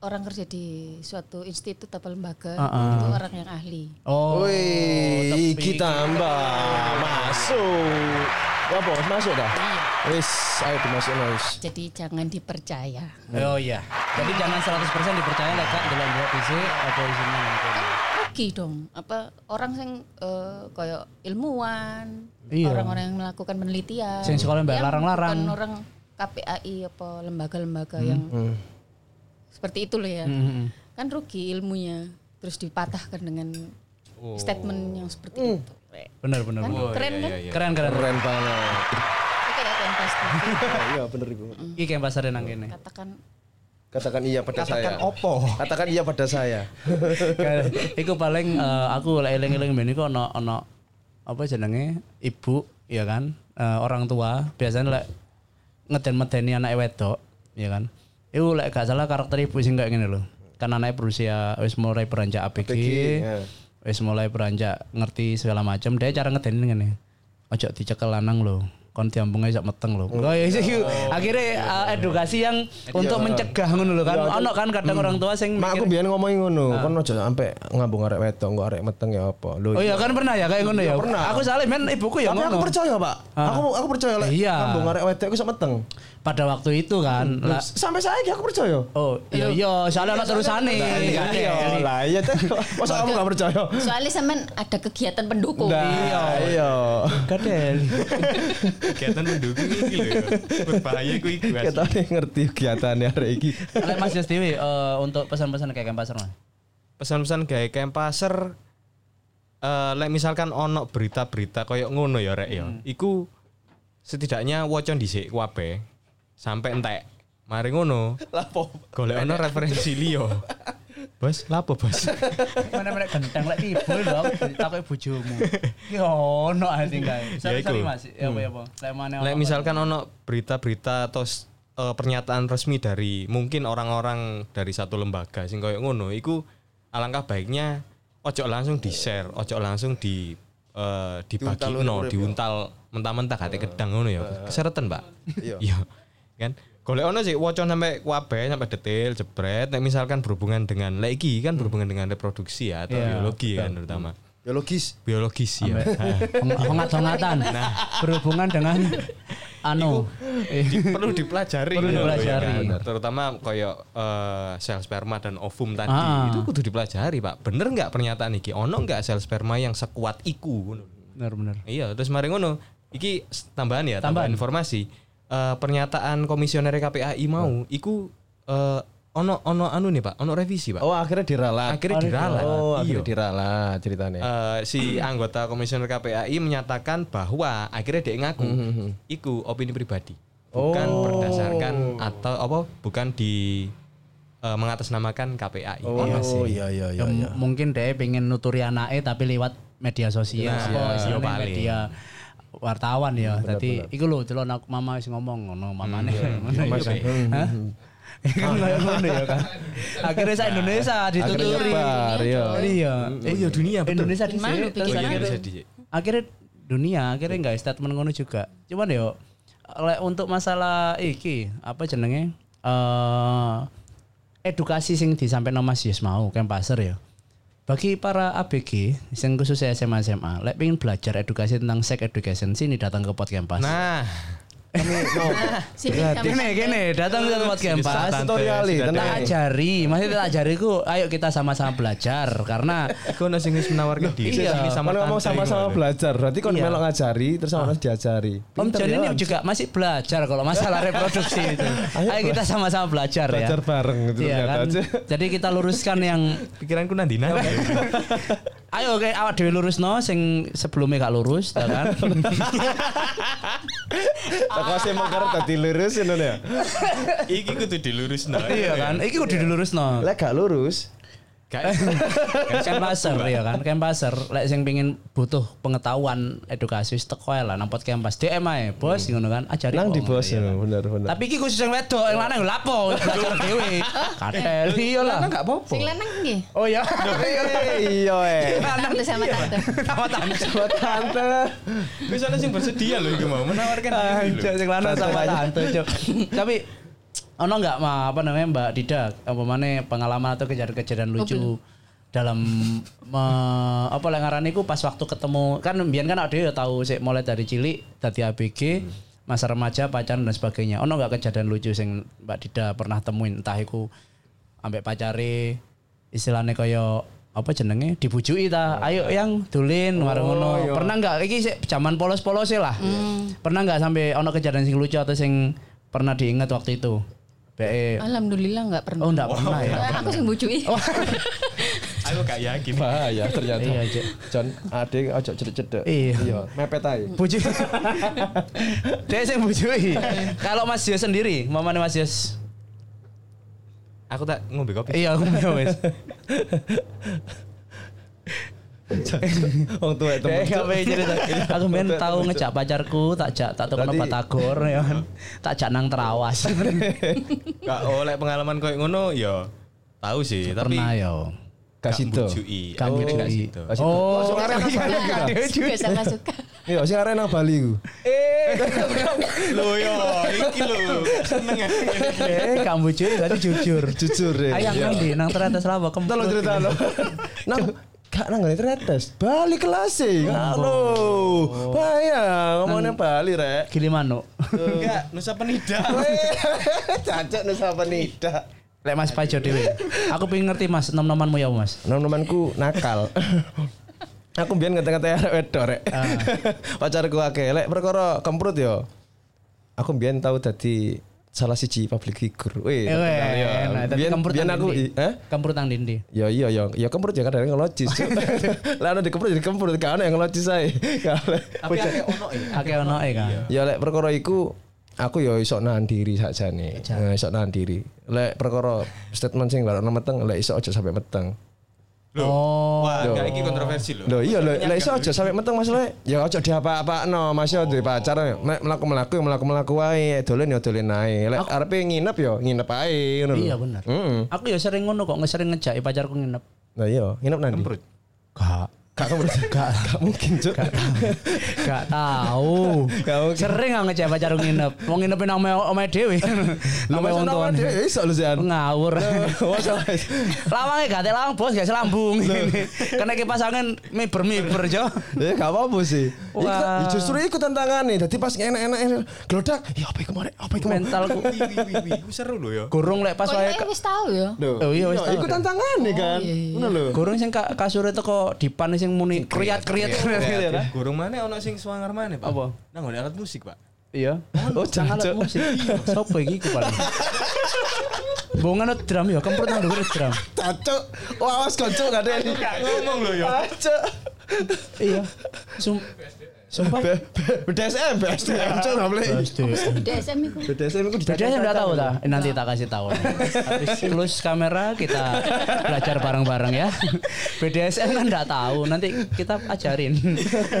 orang kerja di suatu institut atau lembaga Ah, itu orang yang ahli. Oh. Wih, iki tambah masuk. Ya bos masuk dah. Wis, ayo dimasukin wis. Jadi jangan dipercaya. Oh iya. Jadi jangan 100% dipercaya lek gak delok delok PC apa isinya gitu. Rugi dong. Apa orang yang eh, kayak ilmuwan, Iya. orang-orang yang melakukan penelitian. Sing sekolah mbak yang larang-larang. Bukan orang KPAI apa lembaga-lembaga yang seperti itu loh ya. Hmm. Kan rugi ilmunya terus dipatahkan dengan Oh. statement yang seperti itu. Bener bener. Kan bener. keren kan? Keren keren. Keren banget. Itu. Iya, bener iku. Iki kempaser nang kene. Katakan Katakan iya pada saya. opo? Katakan iya pada saya. Iku paling eh, aku lek eling-eling ben iku ono ono apa jenenge ibu ya kan Eh, orang tua biasanya lek ngeden-medeni anak wedok ya kan itu lek gak salah karakter ibu sing kayak gini loh kan anaknya berusia wis mulai beranjak ABG, ya. wis mulai beranjak ngerti segala macam dia cara ngedeni ngene ojo dicekel lanang loh kon diambungnya sak meteng loh. Oh, iya, sih. akhirnya eh, edukasi yang untuk mencegah ngono lho kan. Ono kan kadang orang tua sing Mak aku biyen ngomongin ngono, kon aja sampe ngambung arek wedok, kok arek meteng ya apa. Lho. Oh iya kan pernah ya kayak ngono ya. pernah. Aku salah men ibuku ya Tapi aku ngono. percaya, Pak. Aku aku percaya lek Iya. ngambung arek wedok iku sak meteng. Pada waktu itu kan. lah- Sampai saiki aku percaya. oh iya iya soalnya ono terusane. Iya, Iya. lah iya teh. Masa kamu gak percaya? soalnya sampean ada kegiatan pendukung. Nah, iya. Kadel. Kegiatan mendukung iki lho. ya. Berbahaya ku iku. Kita nih ngerti kegiatannya arek iki. Lek Mas Justiwi eh, untuk pesan-pesan kayak pasar Mas. Pesan-pesan gawe kempaser eh lek misalkan ono berita-berita koyo ngono ya rek ya. Iku setidaknya waca dhisik kabeh sampai entek. Mari ngono. Lapo. Golek ono referensi liyo. Bos, lapo bos? Mana mana genteng lek ibu lho takoki bojomu. Ki ono ati kae. Ya Sorry Mas. Ya apa ya apa. Lek mana Lek misalkan ono berita-berita atau eh, pernyataan resmi dari mungkin orang-orang dari satu lembaga sing koyo ngono iku alangkah baiknya ojo langsung di share, ojo langsung di eh, dibagi Diuntal no, ya. diuntal mentah-mentah kate kedang ngono ya. Keseretan, Pak. Iya. Iya. Kan golek ono sih waca sampai kabeh sampai detail jebret nek misalkan berhubungan dengan lek iki kan berhubungan dengan reproduksi ya atau Iya. biologi kan terutama. Ya logis. Biologis ya. Nah. Penghat-penghatan. Nah, berhubungan dengan anu di- perlu dipelajari Perlu dipelajari. ya kan? terutama koyo eh, sel sperma dan ovum tadi Ah. itu kudu dipelajari pak bener nggak pernyataan iki ono nggak sel sperma yang sekuat iku ngono. bener-bener. iya terus mari ngono iki tambahan ya tambahan, Tambahan. informasi Eh, pernyataan komisioner KPAI mau iku eh, ono ono anu nih pak ono revisi pak Oh akhirnya diralat. akhirnya diralat Oh Iya. akhirnya diralat ceritanya. Eh, si anggota komisioner KPAI menyatakan bahwa akhirnya dia ngaku Hmm, iku opini pribadi bukan Oh. berdasarkan atau apa bukan di eh, mengatasnamakan KPAI oh Iya sih. iya iya Ya, iya. m- mungkin dia pengen nuturi anaknya tapi lewat media sosial, Nah, apa iya, media wartawan ya. Jadi iku lho delon aku mama wis ngomong ngono mamane. Ngono ya kan. Hah? Ya kan kayak ngono ya kan. Akhirnya sa Indonesia dituturi. iya. Iya. Eh, iya dunia betul. Indonesia di Oh, iya, akhirnya, bisa di- akhirnya dunia akhirnya nggak statement ngono juga. Cuman yo lek untuk masalah iki apa jenenge eh edukasi sing disampaikan Mas Yus mau Kempaser ya. Bagi para ABG, yang khususnya SMA SMA, lek pengen belajar edukasi tentang sex education sini datang ke Podcast. Nah, Sini sama Gini, gini, datang ke tempat Kempas. tutorial sudah tentang Tak ajari, masih tak ajari ku, ayo kita sama-sama belajar karena Iku ono sing wis menawarkan diri iya. sini sama Kalau ngomong tantri sama-sama belajar, berarti kon Iya. melok ngajari terus sama diajari. Om Jon ini juga masih belajar kalau masalah reproduksi itu. Ayo kita sama-sama belajar ya. belajar bareng gitu Iya ternyata kan. Jadi kita luruskan yang Pikiranku nanti nanti. ayo oke awak dhewe lurus no sing sebelumnya gak lurus ya kan. Tak kasih mengkarep tadi lurus ini ya. Iki kudu dilurus no. iya kan. Iki kudu dilurus no. Lek gak lurus, Guys, Kempaser ya kan, kempaser. Lek sing pengin butuh pengetahuan edukasi wis teko ae lah nang podcast kempas DM ae, Bos ngono kan. Ajari nang di bos iya ya, kan. bener bener. Tapi iki khusus yang wedok, yang lanang lapo belajar dhewe. Katel iya lah. enggak apa-apa. Sing lanang nggih. Oh ya. iya eh. Tante sama tante. Sama tante. Buat tante. Wis ana sing bersedia loh iki mau menawarkan diri sing lanang sama tante. Tapi ono enggak ma apa namanya Mbak Dida? Apa mana pengalaman atau kejadian-kejadian lucu dalam me- apa lah ngarani ku pas waktu ketemu? Kan mbiyen kan ada ya tahu sih mulai dari cilik dari ABG masa remaja pacaran dan sebagainya. Ono enggak kejadian lucu sing Mbak Dida pernah temuin? Entah iku ambek pacare istilahnya kaya apa jenenge? Dibujuki ta? Ayo yang dulin warung ngono. pernah enggak iki sik zaman polos-polos lah. Pernah enggak sampai ono kejadian sing lucu atau sing pernah diingat waktu itu BE Alhamdulillah enggak pernah. oh enggak pernah ya Aku sing bujui. Aku gak yakin. Bahaya ternyata. Iya, Cuk. Jon, adik ojo cedek-cedek. Iya. Iya, mepet ae. buju dia sing bujui kalau Mas Yos sendiri mamane Mas Yos Aku tak ngombe kopi. iya aku wes Wong tuwek temen. Eh. Aku main tahu ngejak pacarku, tak jak tak Berarti- batagor ya kan. Tak jak nang terawas. Gak oleh pengalaman koyo ngono ya tahu sih, tapi Pernah ya. Gak bujui. sido. Kasih to. Oh, sing arek nang Bali kita. Suka sama suka. Iya, sing arek nang Bali ku. Lho yo, iki lho. Seneng ya. Eh, kamu bujui berarti jujur. Jujur ya. Ayang Iya. nang di nang ternyata selama kempet. Tolong cerita lo. Nang gak nang ngene tretes. Bali kelas e. Halo. Bahaya ngomongnya Bali rek. Gilimano. Enggak, Nusa Penida. Cacak nusa penida. Lek Mas Pajo dhewe. Aku pengen ngerti Mas nom-nomanmu ya Mas. Nom-nomanku nakal. Aku biyen ngete-ngete arek wedok rek. Pacarku akeh lek perkara kemprut yo. Aku biyen tau dadi salah siji public figure. Wih, Eh, ya. nah, nang aku eh Kemprut nang dindi. Ya iya ya, ya kemprut ya kadang ngelojis. Cuk. Lah ana dikemprut jadi kemprut, gak ana yang ngelojis ae. Gak. Tapi akeh ono ya. Akeh ono e kan. Ya lek perkara iku aku ya iso nahan diri sakjane. Nah, iso nahan diri. Lek perkara statement sing baru meteng, lek iso aja sampai meteng. Oh. Wah, enggak iki kontroversi lho. Loh iya lek lek iso aja sampai meteng masalah ya aja diapa-apakno, Mas yo duwe pacar ya. Nek mlaku-mlaku ya mlaku-mlaku wae, dolen ya dolen ae. Lek arepe nginep ya nginep ae ngono. Iya bener. Aku ya sering ngono kok, ngesering ngejaki pacarku nginep. Nah iya, nginep nanti. Kemprut. Gak. Gak kamu gak gak mungkin, Cuk. Gak tahu. Gak mungkin. Sering nggak ngecek pacar nginep. Mau nginepin sama omae dhewe. Lu mau wonton. dia iso lu Sian. Ngawur. Lawangnya gak lawang bos gak selambung. Karena kipas angin miber-miber jo. Ya gak apa-apa sih. Iku, Wah. justru ikut tantangan nih. Jadi pas enak-enak gelodak, ya apa kemarin? Apa kemarin? Mentalku Wih, wih, wih, wih, iku seru loh ya. gurung lek pas Kok wae ini wis tahu ya? Oh iya, wis tahu ikut tantangan nih kan. iya, iya. Ngono lho. Gurung sing ka- kasure teko dipan sing muni kriat-kriat gitu ya kan. Gurung mana ono sing swanger mana, Pak? Apa? Nang alat musik, Pak. Iya. Oh, Jangan alat musik. Sopo iki ku paling. Bongan drum ya, kemprut nang dhuwur drum. Cacuk. Wah, awas kocok gak ada ini. Ngomong loh ya. Cacuk. Iya. Sum Sumpah. BDSM, BDSM, cuk gak boleh. DSM itu. BDSM itu saya udah tahu dah. Nanti tak kasih tahu. Habis close kamera kita belajar bareng-bareng ya. BDSM kan enggak tahu. Nanti kita ajarin.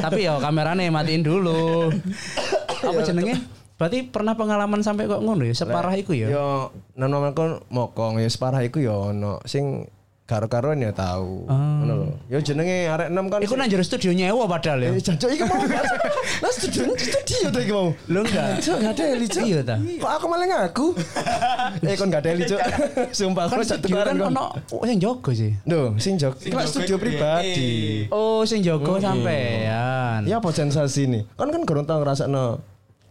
Tapi ya kameranya matiin dulu. Apa jenenge? Berarti pernah pengalaman sampai kok ngono ya? Separah iku ya? Yo, nang kon mokong ya separah iku yo ono sing karo-karoan ya tahu. Ngono lho. Yo jenenge arek 6 kan. Iku nang jero studio nyewa padahal ya. Eh, jancuk iki mau. Lah studio studio ta iki mau. Lu enggak? Cuk, gak ada Eli, Cuk. Iya ta. Kok aku malah ngaku? eh kon gak ada Eli, Cuk. Sumpah studio kan tukaran kon. ono sing jogo sih. Duh, sing jog. Iku studio pribadi. Oh, sing jogo sampean. Ya apa sensasi nih? Kan kan kurang tau ngrasakno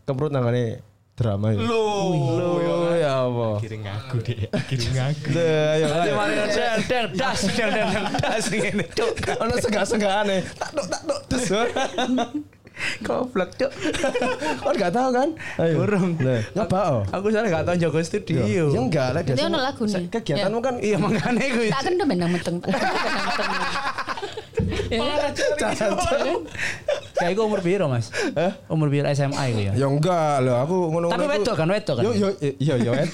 kemprut nangane drama ya. Loh, ya apa? Kirim ngaku deh, kirim ngaku. Ayo. Nanti ayo. mari deng deng das deng deng deng das ngene cuk. Ono segak-segakane. Tak dok tak dok des. Goblok cuk. Kan gak tahu kan? Burung. Nyoba oh. Aku soalnya gak tau jago studio. Ya enggak lah biasa. ono lagu nih. Kegiatanmu kan Iya makanya gue. Tak kan udah menang meteng. Tak kendem meteng. Kayak gue umur biru mas. Umur biru SMA itu ya. Ya enggak loh, aku ngono Tapi wedok kan wedok kan. Yo yo yo yo wed.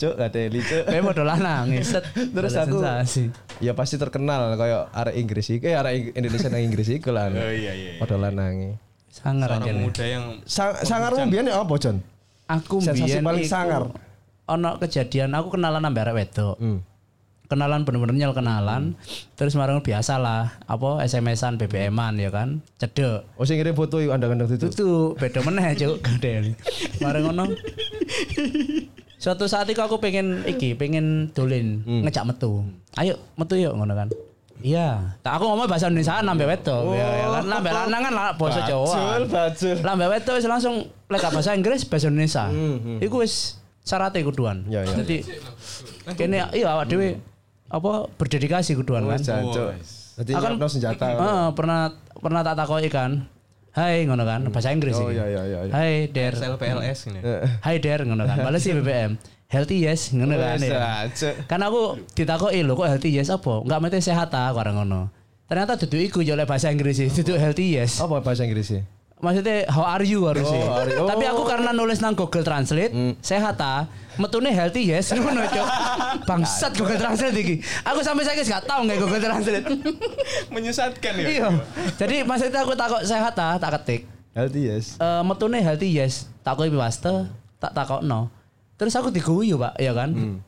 Cuk, gak ada Eli, Cuk. Modal lanang set. Terus aku sensasi. ya pasti terkenal kayak arek Inggris iki, eh arek Indonesia nang Inggris iku lah. Oh iya iya. Padha lanange. sangar aja muda yang Sang, sangarmu biyen ya apa, Jon? Aku Sensasi mbiyen paling iku sangar. Ono kejadian aku kenalan ambek arek wedok. Hmm. Kenalan bener-bener nyel kenalan. Terus marang biasa lah, apa SMS-an BBM-an ya kan. Cedek. Oh sing ngirim foto iku andang-andang itu. Itu tuh beda meneh cuk gede. Marang ngono. Suatu saat itu aku pengen iki, pengen dolin, ngejak metu. Ayo metu yuk ngono kan. Iya, tak aku ngomong bahasa Indonesia nambah wedok, ya, ya kan. Nambah lanang kan lah bahasa Jawa. Bacul, bacul. Lambe wedok wis langsung lek bahasa Inggris bahasa Indonesia. Iku wis syaratnya kuduan. Ya, ya. Jadi kene iya awak dhewe apa berdedikasi kuduan Oh, kan. jancuk. Jadi Akan- nyapno senjata. Heeh, pernah pernah tak takoki kan. Hai ngono kan, bahasa Inggris Oh, iki. iya, iya, iya, iya. Hai der. SLPLS ini. Hai der ngono kan. Balas sih BBM. Healthy yes ngono kan. Wes, ya. Kan aku ditakoki lho kok healthy yes apa? Enggak mesti sehat ta bareng ngono. Ternyata duduk iku yo oleh bahasa Inggris sih, duduk healthy yes. Apa bahasa Inggris sih? Maksudnya how are you harusnya. Oh, are you? Tapi aku karena nulis nang Google Translate, sehat ta, metune healthy yes, ngono cok. Bangsat Google Translate iki. Aku sampai saya gak tahu nggak Google Translate. Menyesatkan ya. iya. Jadi maksudnya aku takut sehat ta, tak ketik. Healthy yes. Eh metune healthy yes, tak koi piwaste, tak takokno. Terus aku diguyu, Pak, ya kan?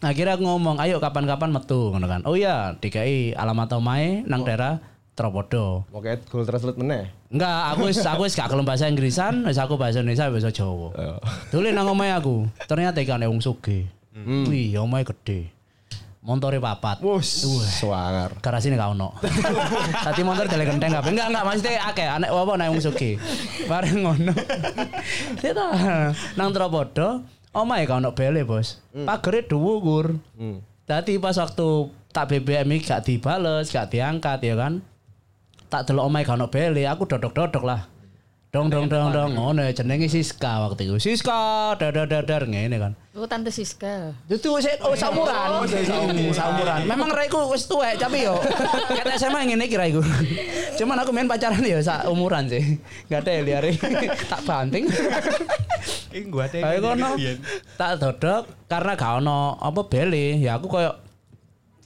Akhirnya aku ngomong, ayo kapan-kapan metu ngono kan. Oh iya, DKI alamat omahe nang daerah Tropodo. Oke, Google Translate meneh. Enggak, aku wis aku wis gak kelem bahasa Inggrisan, wis aku bahasa Indonesia bahasa Jawa. Iya. Dulu nang omahe aku, ternyata ikan wong sugih. Wih, omahe gede. Montore papat. Wus, swanger. Garasi ini gak ono. Tadi motor dari genteng gak? Enggak enggak maksudnya akeh anek apa naik wong sugih. Bareng ngono. Kita nang Tropodo, omahe gak ono bele, Bos. Pagere dhuwur. Hmm. Tadi pas waktu tak BBM gak dibales, gak diangkat ya kan. Tak delok omahe gak ono bele, aku dodok-dodok lah. Dong dong dong dong ngono ya, jenenge Siska waktu itu. Siska dadar dadar ngene kan. Oh tante Siska. Itu saya oh samuran, samuran. Memang raiku wis tuwek tapi yo kata SMA ngene iki raiku. Cuman aku main pacaran ya sak umuran sih. Gak ada liare tak banting. Ini gua teh. Ayo kono. Tak dodok karena gak ono apa bele ya aku koyo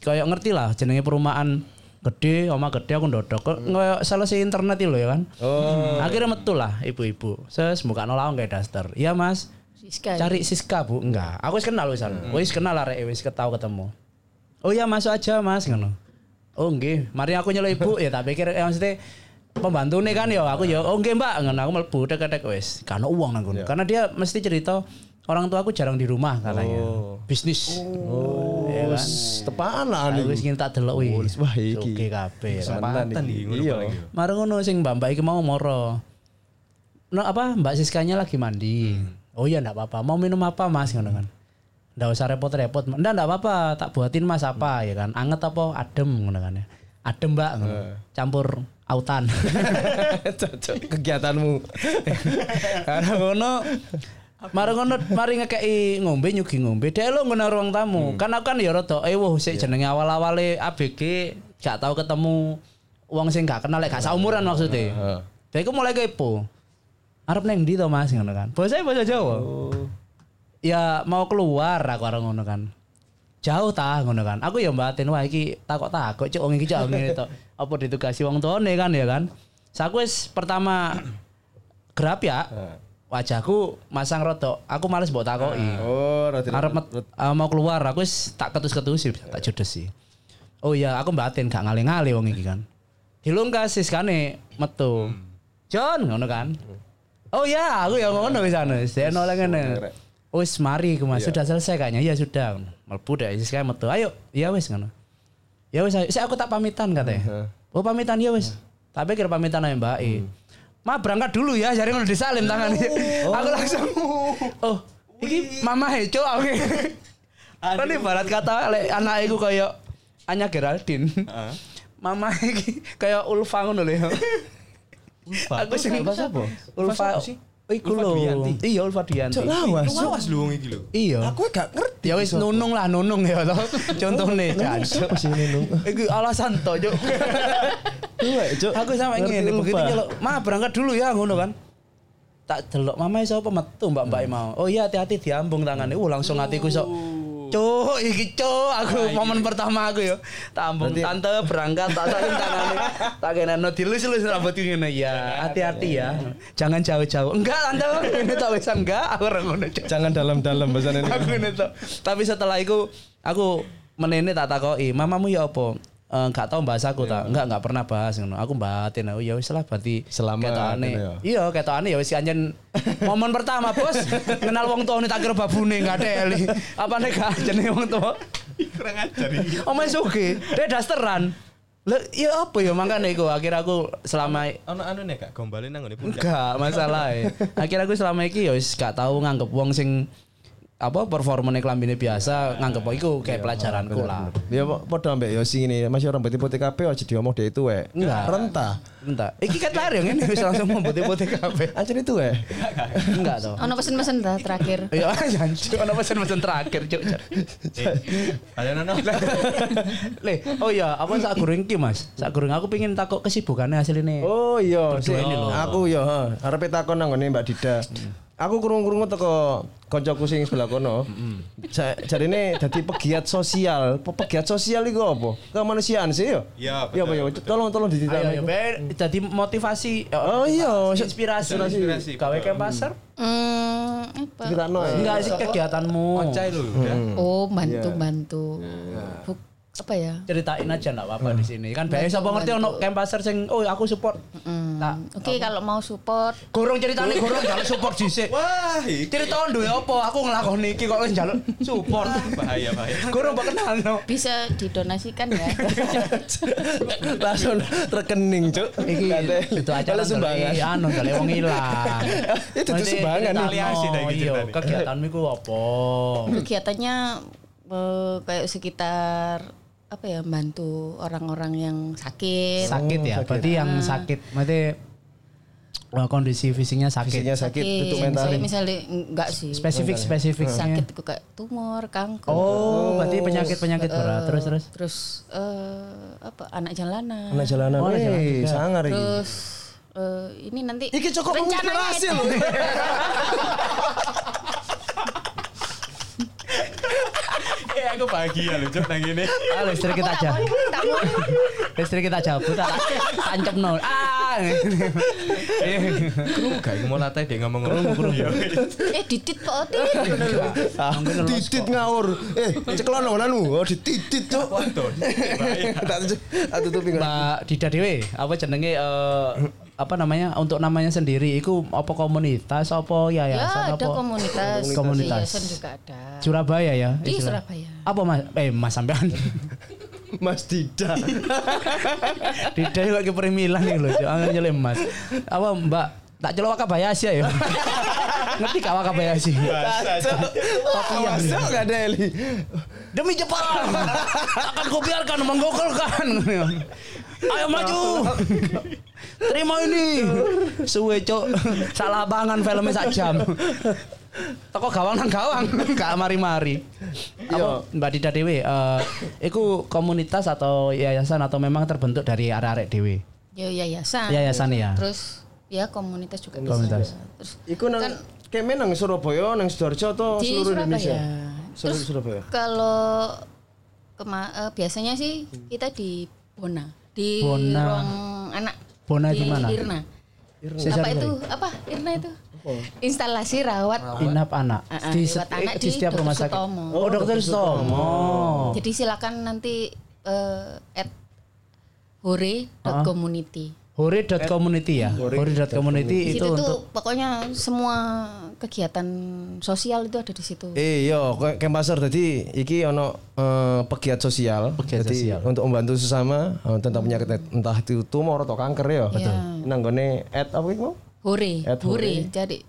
koyo ngerti lah jenenge perumahan gede, oma gede aku ndodok. Kok koyo selesai internet itu lho ya kan. Oh. Akhirnya metu lah ibu-ibu. Ses buka nolak kayak daster. Iya Mas, Siska. cari Siska bu enggak aku wis kenal wisan wis kenal arek wis ketau ketemu oh iya masuk aja mas ngono Oh nggih, mari aku nyeluk ibu ya tak pikir ya maksudnya pembantu nih kan ya aku ya oh nggih mbak ngono aku mlebu tek-tek wis kan uang nang kono. Karena dia mesti cerita orang tua aku jarang di rumah katanya. Bisnis. Oh. Ya kan. Tepaan lah nih. wis tak delok wi. Wah, iki. Oke kabeh. Kesempatan iki ngono Iya. Mari ngono sing mbak-mbak iki mau moro. No apa Mbak Siskanya lagi mandi. Oh iya enggak apa-apa. Mau minum apa Mas ngono kan. Enggak usah repot-repot. Enggak enggak apa-apa, tak buatin Mas apa ya kan. Anget apa adem ngono kan ya. Adem Mbak ngono. Campur autan. Kegiatanmu. Karena ngono Mari ngono mari ngekeki ngombe nyugi ngombe. Dek lo ngono ruang tamu. Kan aku kan ya rada eh wah sik jenenge awal-awale ABG gak tau ketemu wong sing gak kenal lek gak saumuran maksudnya. Heeh. Jadi aku mulai kepo. Arep neng ndi to Mas ngono kan. Bahasa bahasa Jawa. Ya mau keluar aku arep ngono kan. Jauh ta ngono kan. Aku ya mbatin wah iki takok-takok cuk wong iki cuk ngene to. Apa ditugasi wong tuane kan ya kan. Saku wis pertama gerap ya. Wajahku masang rotok. Aku males mbok takoki. Oh, Arep met- eh, mau keluar aku wis tak ketus-ketusi tak judes sih. Oh iya, aku batin gak ngale-ngale wong iki kan. Dilungkas siskane metu. John ngono kan. Oh iya, aku ya ngono wis anu. Saya nolak ngene. Wis mari aku Mas, sudah selesai kayaknya. Iya sudah. Mlebu deh siskane metu. Ayo, iya wis ngono. Ya wis, ayo. Saya aku tak pamitan katanya. Oh pamitan ya wis. Tak pikir pamitan aja Mbak E. Ma berangkat dulu ya, jadi ngono disalim tangan. Aku langsung oh, iki mama heco aku. Kan ibarat kata lek anak iku kaya Anya Geraldine. Mama iki kaya Ulfa ngono lho. Ulfa. Aku sing Ulfa sapa? Ulfa. Iku lho. Iya Ulfa Dwiyanti. Cok lawas. Cok. Lawas lho iki lho. Iya. Aku gak ngerti. Ya wis nunung lah nunung ya toh. Contone jan. Siapa sih nunung? Iku alasan Cuk. Dua, Cok. Aku sama ngene begitu nyeluk, "Ma, berangkat dulu ya," ngono kan. Tak delok mama sapa metu Mbak Mbak mau. Oh iya hati-hati diambung tangannya. Uh langsung hatiku sok. Cuk, iki cuk, aku momen pertama aku yo. Tak ambung tante berangkat tak saling tangannya. Tak kena no dilus-lus rambut ngene ya. Hati-hati ya. Jangan jauh-jauh. Enggak tante, ini tak wis enggak. Aku ora ngono. Jangan dalam-dalam bahasa ini. Aku ngene. Tapi setelah itu aku menene tak takoki, "Mamamu ya apa?" Eh, Enggak tahu bahasa aku tak. Enggak enggak pernah bahas ngono. Aku batin oh ya wis lah berarti Selamat, ketokane. gitu ya. Iya, ketokane ya wis anjen momen pertama, Bos. Kenal wong tuane tak kira babune enggak teli. Apa nek gak jenenge wong tua? Kurang ajar iki. Omen suge, dia dasteran. Lah iya apa ya makanya iku akhir aku selama Ono anu nek gak gombale nang ngene puncak. Enggak masalah Akhir aku selama iki ya wis gak tau nganggep wong sing apa performane klambine biasa nganggep iku kayak pelajaranku lah. Ya padha ambek Yosi ini, masih orang putih-putih kabeh aja diomong dia itu we. Enggak. Rentah. Entah. Iki kan lari yang ini wis langsung memutih-putih kabeh. Anjir itu we. Enggak toh. Ono pesen-pesen dah terakhir. Ya jancu ana pesan-pesan terakhir cuk. Ada nono. Le, oh iya, apa sak goreng iki Mas? Sak goreng aku pengin takut kesibukannya hasilnya. Oh iya, ini. Aku ya, heeh. Arepe takon nang ngene Mbak Dida. Aku kurung-kurung teko koncoku sing sebelah kono. Ja- Jarine dadi pegiat sosial. Pe- Pegiat sosial iku apa? Kemanusiaan sih ya? Iya, Iya ya? Tolong tolong Ayo, ya, be, jadi motivasi. Oh iya, inspirasi. Inspirasi. Gawe ke pasar? Hmm, apa? Enggak sih kegiatanmu. Oh, bantu bantu. Buk- apa ya? ceritain aja enggak apa-apa di sini. Kan biasa sapa ngerti ono camp pasar sing oh aku support. Tak Oke, kalau mau support. Gorong ceritane. Gorong njaluk support dhisik. Wah, iki. Cerita duwe apa? Aku nglakoni iki kok wis njaluk support. Bahaya bahaya. gorong mbok kenal no. Bisa didonasikan ya. Langsung rekening, Cuk. iki itu aja Kalau sumbangan. anu gale wong ilang. Itu tuh sumbangan. nih. Aliasi dah iki iya ceritane. kegiatanmu iku apa? Kegiatannya eh, kayak sekitar apa ya bantu orang-orang yang sakit. sakit ya berarti yang sakit berarti wah, kondisi fisiknya sakit Fisiknya sakit, tutup mental. Misalnya, misalnya enggak sih. spesifik spesifik sakit itu kayak tumor, kanker. oh berarti penyakit penyakit berat terus terus Terus eh, apa anak jalanan. Anak jalanan. Oh, anak jalanan Eh, juga. sangar. Terus eh, ini nanti Iki cukup rencananya menginspirasi itu. loh. Eh aku bahagia lho cuk nang ngene. ah listrik kita aja listrik kita cabut tak tancep no ah Krungu gak iku mau latih dia ngomong ngomong. Eh didit kok ngono. Titit ngawur. Eh, ceklono nanu. Oh, dititit, Cuk. Tak tutupi. Mbak Dida Dewe, apa jenenge eh, apa namanya untuk namanya sendiri itu apa komunitas apa Ya yayasan ada apa? komunitas, Komunitas. yayasan juga ada. Surabaya ya Di istilah. Surabaya. apa mas? Eh mas sampean. Mas Dida. Dida kok ke Permilan nih loh jangan nyelem mas. Apa mbak? Tak celok Wakabayashi ya? Ngerti gak Wakabayashi? Tapi yang gak ada Eli. demi Jepang. Akan ku biarkan menggogolkan ayo maju terima ini suwe cok salah bangan filmnya sak jam toko gawang nang gawang gak mari-mari apa Mbak Dida Dewi eh itu komunitas atau yayasan atau memang terbentuk dari arek-arek Dewi Ya yayasan. Yayasan ya? Terus ya komunitas juga Komunitas. bisa. Terus Iku nang Kan- kemen nang Surabaya, nang Sidoarjo atau di seluruh Surabaya. Indonesia? Seluruh Terus Surabaya. kalau kema eh, biasanya sih kita di Bona, di Bona. ruang anak. Bona di di mana? Irna. Sisa apa itu? Apa? Irna itu? Instalasi rawat. inap anak Ah, ah, di, set- anak eh, di di setiap rumah sakit Sutomo. oh dokter Sutomo Jadi silakan nanti eh, at hore.community. Hore.community ya. Hore.community itu situ untuk tuh pokoknya semua kegiatan sosial itu ada di situ. Eh yo, kayak Kempasar tadi iki ono eh, pegiat sosial. Pegiat Jadi, sosial. untuk membantu sesama eh, tentang penyakit entah itu tumor atau kanker ya. Betul. Nang gone at apa iku? Hore, At hore, jadi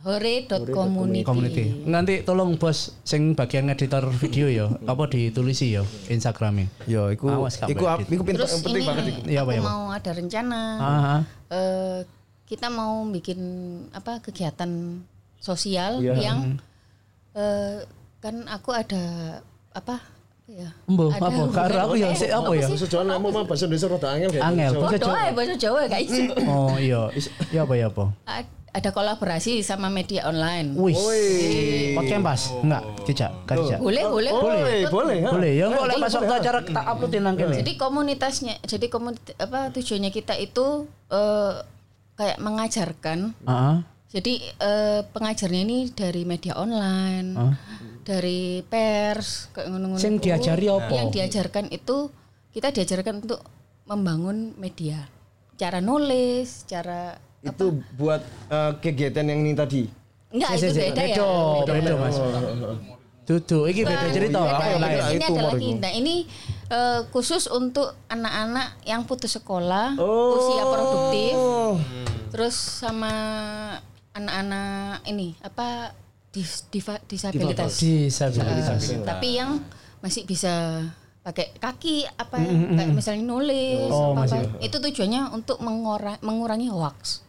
hore.community. community. Nanti tolong bos sing bagian editor video ya, apa ditulisi ya Instagramnya. Yo, iku Awas, iku Mbak ap- iku Terus penting ini banget iku. Iya, apa aku ya, Pak? mau ada rencana. Eh, kita mau bikin apa kegiatan sosial Iya. yang eh, kan aku ada apa ya? Ada apa? Karo aku ya, Eh, sik, apa ya? Bahasa Jawa mau mah bahasa Indonesia rada angel kayak. Angel. Bahasa Jawa. bahasa Jawa gak iso. Oh iya, ya apa ya apa? Ada kolaborasi sama media online. Wih, pakai pas? Enggak, tidak, kan tidak. Boleh, boleh, Boleh, boleh. ha. Boleh, ya kok lek pas waktu acara tak uploadin nang kene. Jadi komunitasnya, jadi komunitas apa tujuannya kita itu eh, kayak mengajarkan. Heeh. Jadi eh, pengajarnya ini dari media online, dari pers, kayak ngono-ngono. Sing diajari apa? Yang diajarkan itu kita diajarkan untuk membangun media, cara nulis, cara Itu buat eh, kegiatan yang ini tadi. enggak itu beda ya. Bedo, Beda. bedo, Mas. Dudu, iki beda cerita. Beda, Apa ini, lain? Ini itu ada lagi. Nah ini eh, khusus untuk anak-anak yang putus sekolah, Oh. usia produktif, terus sama anak-anak ini apa dis, diva- disabilitas. Disabilitas. Eh, tapi yang masih bisa pakai kaki apa ya, kayak misalnya nulis Oh, apa, masih. itu tujuannya untuk mengora- mengurangi hoax.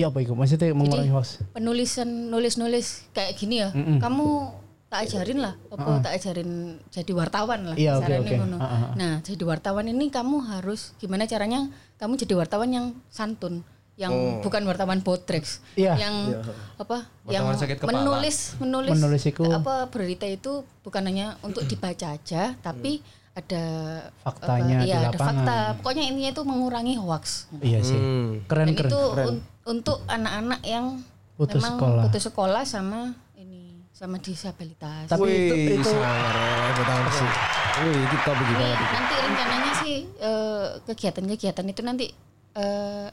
Iya apa iku? Maksudnya mengurangi hoax. Penulisan nulis-nulis kayak gini ya. Kamu tak ajarin lah, apa tak ajarin jadi wartawan lah. Iya, oke. ngono. Ah, ah, ah. Nah, jadi wartawan ini kamu harus gimana caranya kamu jadi wartawan yang santun, yang bukan wartawan botreks, Iya. yang apa? yang Wartawan sakit kepala. menulis menulis Menulis apa berita itu bukan hanya untuk dibaca aja, tapi ada Faktanya apa, di iya, ada lapangan. fakta. Pokoknya intinya itu mengurangi hoax. Iya sih. Keren Dan keren. itu un- untuk anak-anak yang Putus memang sekolah. putus sekolah sama ini sama disabilitas. Tapi itu Wih, itu ya, sih. Wih, kita Ini bagaimana? nanti rencananya sih eh, kegiatan-kegiatan itu nanti eh,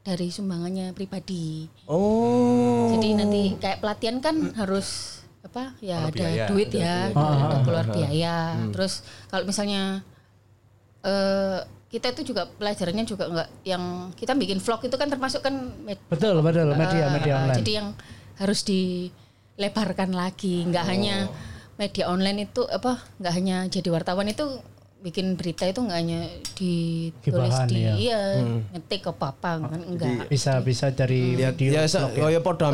dari sumbangannya pribadi. Oh. Jadi nanti kayak pelatihan kan harus apa ya Kalau ada biaya, duit ya, ada keluar biaya. Hmm. Terus kalau misalnya eh kita itu juga pelajarannya juga enggak yang kita bikin vlog itu kan termasuk kan med- betul betul media Eh, media online. Jadi yang harus dilebarkan lagi, nggak hanya media online itu apa, nggak hanya jadi wartawan itu bikin berita itu nggak hanya ditulis Gibahan, di ya. iya ngetik apa apa kan enggak. bisa bisa dari Ya, video ya, vlog ya. oh ya podo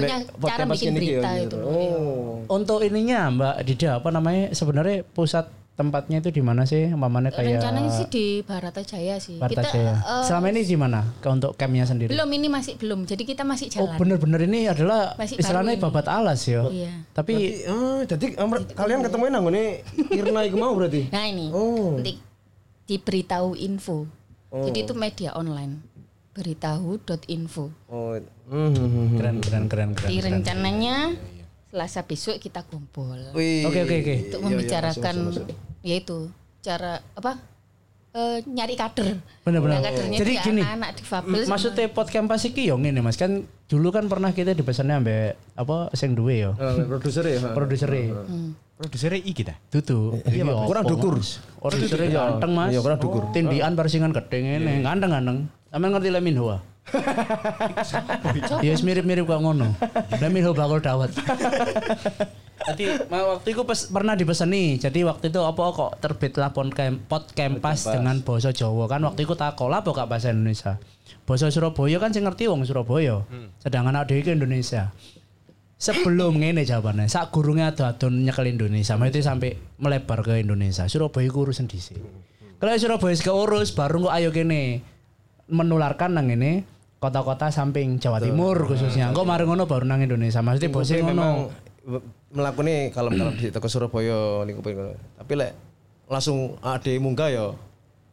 cara bikin iki ya, berita gitu. itu. Oh. Untuk ininya Mbak Dida apa namanya sebenarnya pusat tempatnya itu di mana sih? Mamanya kayak Rencananya sih di Baratajaya sih. Barta kita Jaya. eh, Selama ini di mana? Ke untuk campnya sendiri? belum ini masih belum. Jadi kita masih Oh jalan. bener-bener ini adalah Masih istilahnya ini. babat alas ya. Iya. Tapi Ah, jadi am- kalian ketemuin nang ngene Irna iku mau berarti. Nah ini Oh. nanti diberitahu info. Jadi itu media online. beritahu.info. Oh, hmm, hmm, hmm. Keren keren keren keren. Di rencananya Selasa besok kita kumpul Wih. Oke oke oke. untuk membicarakan yaitu cara apa eh, nyari kader. Bener-bener. Nah, Jadi di gini, anak-anak difabel. sama- Maksudnya podcast pas iki yo ngene Mas kan dulu kan pernah kita dipesannya ambek apa sing duwe yo. Eh, produser ya. ha? Produsernya. Produsernya I kita. Tutu. Iya, kurang apa, dukur. Mas? Produsernya ganteng Mas. Iya, kurang dukur. Tindian persingan gedhe ngene, ganteng-ganteng. Sampeyan ngerti Lemin Hoa? Ya mirip-mirip kok ngono. Hoa bakal dawet. Jadi ma- waktu itu pes- pernah dipeseni. Jadi waktu itu apa kok terbitlah podcast podcast dengan bahasa Jawa kan waktu itu takol apa kak bahasa Indonesia. Bahasa Surabaya kan sing ngerti wong Surabaya. Sedangkan anak dhewe iki Indonesia. Sebelum ngene jawabannya, sak gurunge ado-adon nyekel Indonesia, maksudnya sampai melebar ke Indonesia. Surabaya ku urusan dhisik. Kalau Surabaya wis keurus baru kok ayo kene menularkan nang ini kota-kota samping Jawa Timur khususnya. Kok mari ngono baru nang Indonesia. Maksudnya memang ngono. melakukan kalau kalau di toko Surabaya lingkupin ngono. Tapi lek langsung ade munggah ya.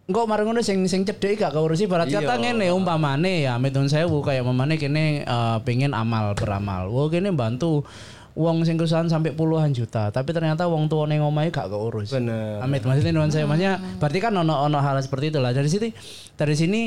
Engko mari ngono sing sing cedhek gak keurusi barat kata ngene umpamane ya metun sewu kayak umpamane kene eh, pengen amal beramal. Wah kene bantu wong sing kesusahan sampai puluhan juta, tapi ternyata wong tuane ngomahe gak keurus. Bener. Amit maksudnya nuan saya maksudnya berarti kan ono ono hal seperti itulah dari sini dari sini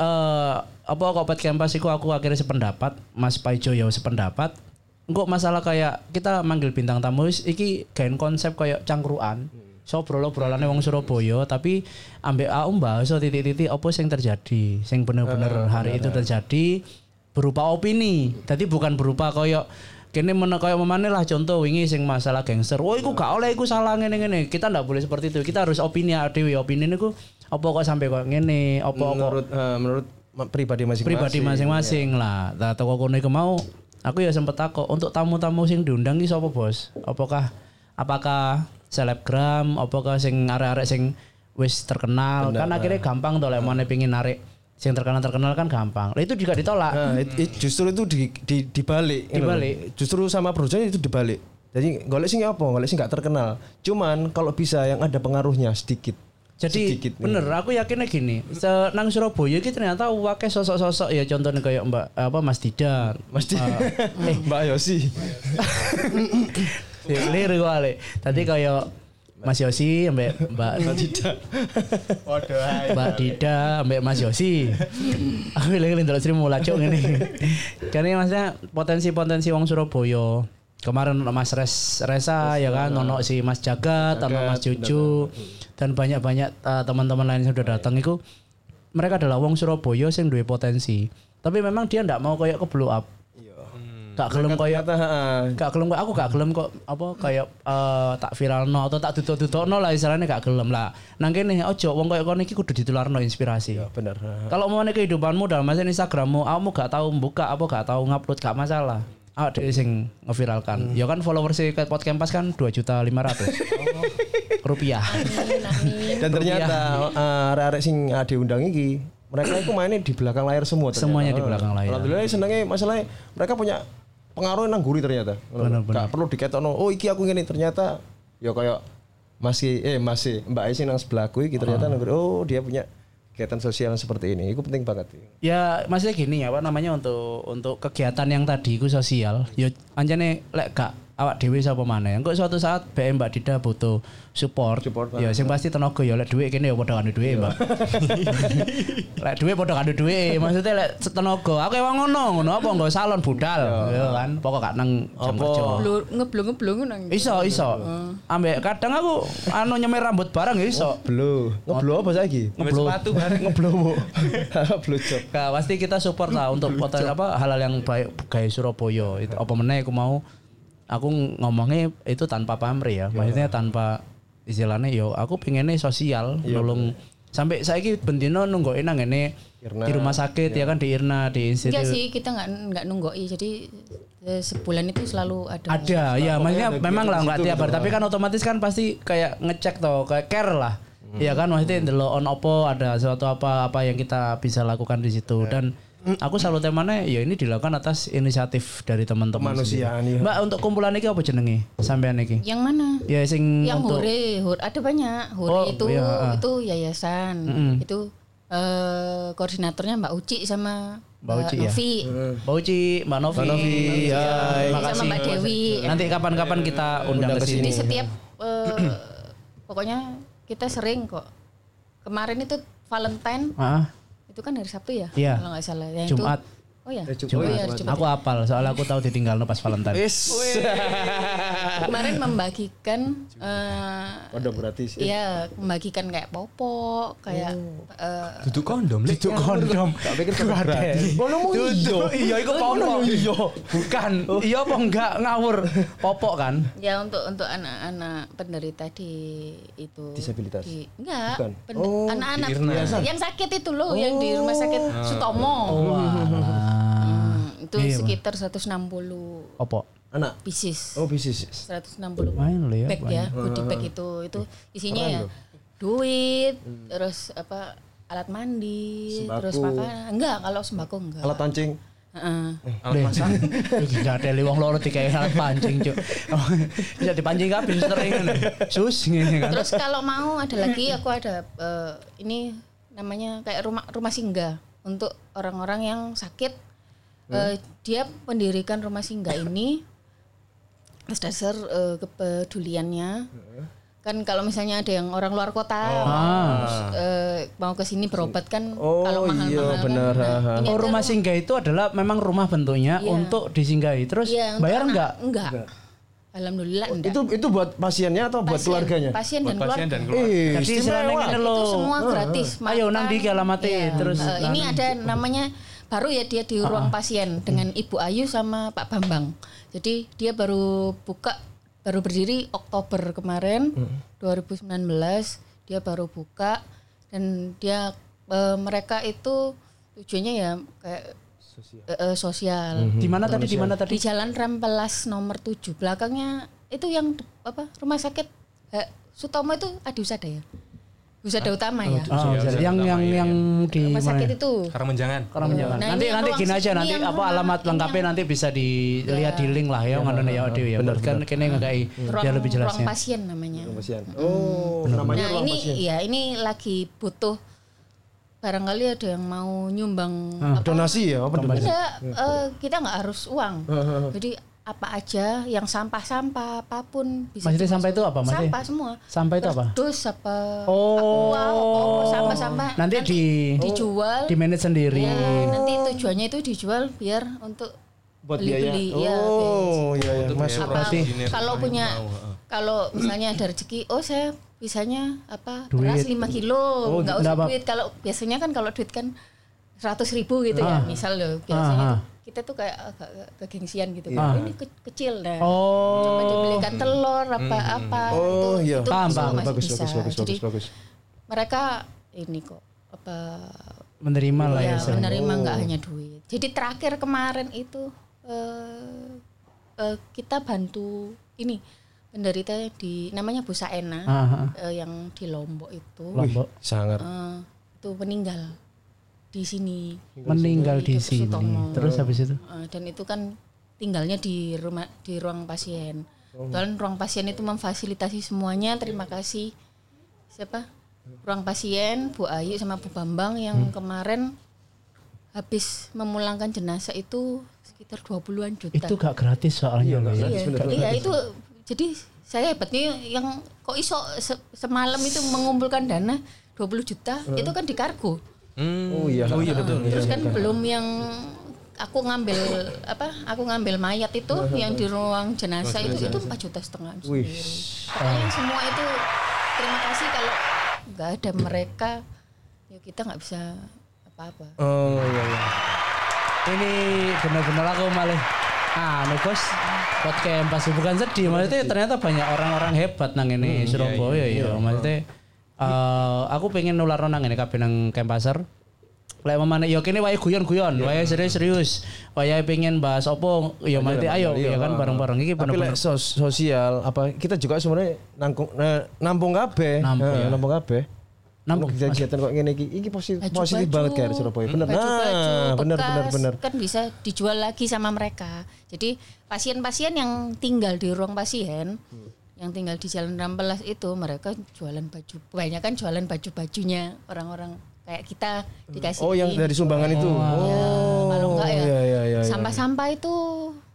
eh apa kok pet campus iku aku akhirnya sependapat Mas Paijo ya sependapat. Engkau masalah kayak kita manggil bintang tamu iki gaen konsep kayak cangkruan so brolo brolane wong Surabaya tapi ambek aku bahasa titik-titik apa sing terjadi sing bener-bener hari itu terjadi berupa opini. Jadi bukan berupa koyo kene mana koyo memane lah contoh wingi sing masalah gangster. Wah iku gak oleh iku salah ngene ngene kita ndak boleh seperti itu. Kita harus opini dhewe. Opini niku apa kok sampai kok ngene apa kok Menurut eh, menurut pribadi masing-masing. pribadi masing-masing lah. Nah, toko kono iku mau aku ya sempet takut untuk tamu-tamu sing diundang ki sapa, Bos? Apakah apakah selebgram, apakah sing arek-arek sing wis terkenal? kan akhirnya gampang to lek mau pengin narik sing terkenal-terkenal kan gampang. Lah itu juga ditolak. Nah, it- it- justru itu di, di dibalik. gitu. Dibalik. Justru sama produsen itu dibalik. Jadi golek sing apa? Golek sing gak terkenal. Cuman kalau bisa yang ada pengaruhnya sedikit. Jadi Sedikit nih. bener aku yakinnya gini, nang Surabaya iki ternyata wakil sosok-sosok ya contohnya kayak Mbak apa Mas Didan, Mas Di- eh Mbak Yosi. Liru kali. Tadi kayak Mas Yosi ambek Mbak Tidak. Waduh. Mbak Dida ambek Mas Yosi. Aku lagi ndelok Sri mulai cok ngene. Karena maksudnya potensi-potensi wong Surabaya. Kemarin ono Mas Res Resa ya kan, ono si Mas Jagat, ono Mas Cucu dan banyak-banyak uh, teman-teman lain yang sudah datang itu mereka adalah wong Surabaya yang duwe potensi. Tapi memang dia ndak mau kayak ke blow up. Gak gelem kayak gak gelem kok aku gak gelem kok apa kayak eh, tak viralno atau tak tutuk-tutukno lah istilahnya gak gelem lah. Nang kene ojo wong koyo kono iki kudu ditularno inspirasi. bener. heeh. Kalau mau kehidupanmu dalam masa Instagrammu, kamu gak tahu buka apa gak tahu ngupload gak masalah. Awak dhewe sing ngeviralkan. Ya kan followers si podcast Campas kan 2 juta 500 rupiah. Dan ternyata eh, arek-arek sing ade undang iki mereka itu mainnya di belakang layar semua ternyata. Semuanya di belakang layar. Alhamdulillah senengnya masalahnya mereka punya pengaruh nang guri ternyata. Bener-bener. Gak perlu diketokno. Oh iki aku ngene ternyata ya kayak masih eh masih Mbak Esi nang sebelahku iki ternyata nang guri, oh dia punya kegiatan sosial seperti ini. Itu penting banget. Ya maksudnya gini ya apa namanya untuk untuk kegiatan yang tadi itu sosial. Ya anjane lek gak awak dhewe sapa maneh. Engko suatu saat BM Mbak Dida butuh support. Support, ya sing pasti tenaga ya lek dhuwit kene ya padha kandhu dhuwit, Mbak. lek dhuwit padha kandhu dhuwit. Maksudnya lek tenaga aku emang ngono, ngono apa nggo salon budal, ya kan. Pokok gak nang jam kerja. Ngeblung-ngeblung nang. Iso, iso. Ambek kadang aku anu nyemir rambut bareng ya iso. Belo. Ngeblo apa saiki? Ngeblo. sepatu bareng. Ngeblo. Belo job. Nah, pasti kita support lah untuk poten apa hal-hal yang baik gaya Surabaya. Itu apa meneh aku mau aku ngomongnya itu tanpa pamrih ya. Maksudnya tanpa istilahnya yo aku pengennya sosial nolong sampai saiki bendino nungguin nang ngene Irna, di rumah sakit ya kan di Irna di Enggak institut. sih, kita nggak nggak nunggoi. Jadi eh, sebulan itu selalu ada. ada ya maksudnya memang lah nggak tiap hari. tapi kan otomatis kan pasti kayak ngecek toh kayak care lah. Ya kan maksudnya delok on opo ada sesuatu apa apa yang kita bisa lakukan di situ. Dan aku selalu temanya ya ini dilakukan atas inisiatif dari teman-teman sendiri. iya. mbak untuk kumpulan ini apa jenenge sampean iki Yang mana? ya sing Yang untuk Hore, Hore ada banyak. Hore Oh, itu iya, ah. itu yayasan. Itu eh, koordinatornya Mbak Uci sama Mbak Uci ya? Novi. Mbak Uci, Mbak Novi. Mbak Novi, hai. terima sama kasih. Mbak Dewi. Nanti kapan-kapan kita undang ke Jadi sini. setiap eh, pokoknya kita sering kok. Kemarin itu Valentine Ah, itu kan hari Sabtu ya? Iya. Kalau nggak salah. Yang Jumat. Itu, oh ya. Eh, Oh iya. Aku apal, soalnya aku tahu ditinggal pas Valentine. Wis. Kemarin membagikan eh, Kondom gratis. Iya, membagikan kayak popok, kayak eh, Duduk kondom, Lek. Duduk kondom. Tak pikir kondom gratis. Ngono mu iya. Iya iku popok. Iya. Bukan. Iya apa enggak ngawur. Popok kan? ya untuk untuk anak-anak penderita di itu Disabilitas? di, enggak Oh, anak-anak yang sakit itu loh yang di rumah sakit Sutomo Walah. Hmm, itu Iya, sekitar 160 Popok. Anak. pieces Oh bisnis. 160 Main lo ya. bag ya goodie bag itu itu isinya ya duit terus apa alat mandi Sembako. terus makanan enggak kalau sembako enggak Alat pancing. Heeh. Alat masak. Enggak ada liwang loro dikai alat pancing, Cuk. Oh, Bisa dipancing kabeh sering ngene. Sus ngene kan. Terus kalau mau ada lagi aku ada eh, ini namanya kayak rumah rumah singgah untuk orang-orang yang sakit. Eh, dia mendirikan rumah singgah ini atas dasar eh, kepeduliannya. Kan kalau misalnya ada yang orang luar kota terus, eh, mau ke sini berobat kan Oh, kalau mahal-mahal iya, kan. benar, Nah, ha, ha. ini Oh, rumah singgah itu adalah memang rumah bentuknya Iya. untuk disinggahi. Terus Iya, untuk bayar anak- enggak? Enggak. Alhamdulillah enggak. Itu itu buat pasiennya atau buat Pasien- keluarganya? Pasien dan Buat pasien keluarga. dan keluarga. Eh, Jadi istimewa. ngene itu semua gratis. Ayo nang di alamatnya Iya. terus Eh, ini ada namanya baru ya dia di ruang pasien dengan Ibu Ayu sama Pak Bambang. Jadi dia baru buka baru berdiri Oktober kemarin 2019 dia baru buka dan dia eh, mereka itu tujuannya ya kayak eh, eh, sosial. di mana tadi di mana Di tadi? Jalan Rampelas nomor 7 belakangnya itu yang apa rumah sakit eh, Sutomo itu Adi Usada ya. Usada utama ya. Oh, Iya, yang iya, yang iya. yang di Rumah sakit ya? itu. Karena menjangan. Karena menjangan. Nah, nanti ini nanti ruang- gini aja ini nanti yang apa alamat ini lengkapnya yang- nanti bisa dilihat di link lah ya ngono ya audio ya. Kan kene ngekai ruang, biar lebih ruang jelasnya. pasien namanya. Pasien. Oh, namanya Nah ruang ini pasien. ya ini lagi butuh barangkali ada yang mau nyumbang Ah. apa? Donasi ya, apa donasi? Eh, kita nggak harus uang. Jadi apa aja yang sampah-sampah apa pun bisa. Maksudnya sampah itu apa, maksudnya? Sampah semua. Sampah itu apa? Kardus apa? Oh. aqua, sampah-sampah. Nanti di dijual. di manage sendiri. Ya, nanti tujuannya itu dijual biar untuk Buat biaya. beli-beli. ya, Oh, iya iya, masuk. apa Berarti- kalau punya kalau misalnya ada rezeki oh saya bisanya apa Duit. beras 5 kilo Oh, nggak usah duit kalau biasanya kan kalau duit kan seratus ribu gitu ya misal loh biasanya Ah, ah. Kita tuh kayak agak kegengsian gitu Ah. ini ke- kecil nah Oh. coba dibelikan telur apa apa Oh, iya. itu Paham, masih paham. Bagus, bisa. bagus, bagus, jadi bagus, bagus. mereka ini kok apa Menerima lah ya. ya istilahnya. menerima nggak hanya duit jadi terakhir kemarin itu eh, eh, kita bantu ini penderita di namanya Bu Saena ah. eh, yang di Lombok itu Lombok Sangat. eh, itu meninggal di sini. Meninggal di Dr. sini. Sutomo. Terus habis itu? Eh, dan itu kan tinggalnya di rumah di ruang pasien. Dan ruang pasien itu memfasilitasi semuanya. Terima kasih. Siapa? Ruang pasien Bu Ayu sama Bu Bambang yang kemarin habis memulangkan jenazah itu sekitar 20-an juta. Itu gak gratis soalnya loh ya. iya, iya itu jadi saya hebatnya yang kok iso se- semalam itu mengumpulkan dana 20 juta itu kan di kargo Hmm. Oh iya. Oh iya betul. terus kan belum yang aku ngambil apa aku ngambil mayat itu yang di ruang jenazah itu itu 4 juta setengah Wih. sendiri pokoknya semua itu terima kasih kalau nggak ada mereka ya kita nggak bisa apa-apa Oh iya iya. Ini benar-benar aku malah ah bos podcast pasti bukan sedih maksudnya ternyata banyak orang-orang hebat nang ini Surabaya ya maksudnya eh, aku pengen nular nang ini kabeh nang pasar Lek memane yo kene wae guyon-guyon, wae serius-serius. Wae pengen bahas opo, yo maksudnya ayo ya kan bareng-bareng iki bener-bener sos- sosial apa kita juga sebenarnya nangkung nah, nampung kabeh. Nampung, Nah, ya. nampung kabeh. Nampung, kegiatan kok ngene iki iki positif Baju-baju, positif banget kayak Surabaya. Bener. baju-baju Nah, bener bener bener. kan bisa dijual lagi sama mereka. Jadi pasien-pasien yang tinggal di ruang pasien, yang tinggal di Jalan Rampelas itu mereka jualan baju, kebanyakan jualan baju-bajunya orang-orang kayak kita dikasih Oh, yang dari sumbangan itu. Ya, kalau enggak ya, iya, iya, iya, iya. sampah-sampah itu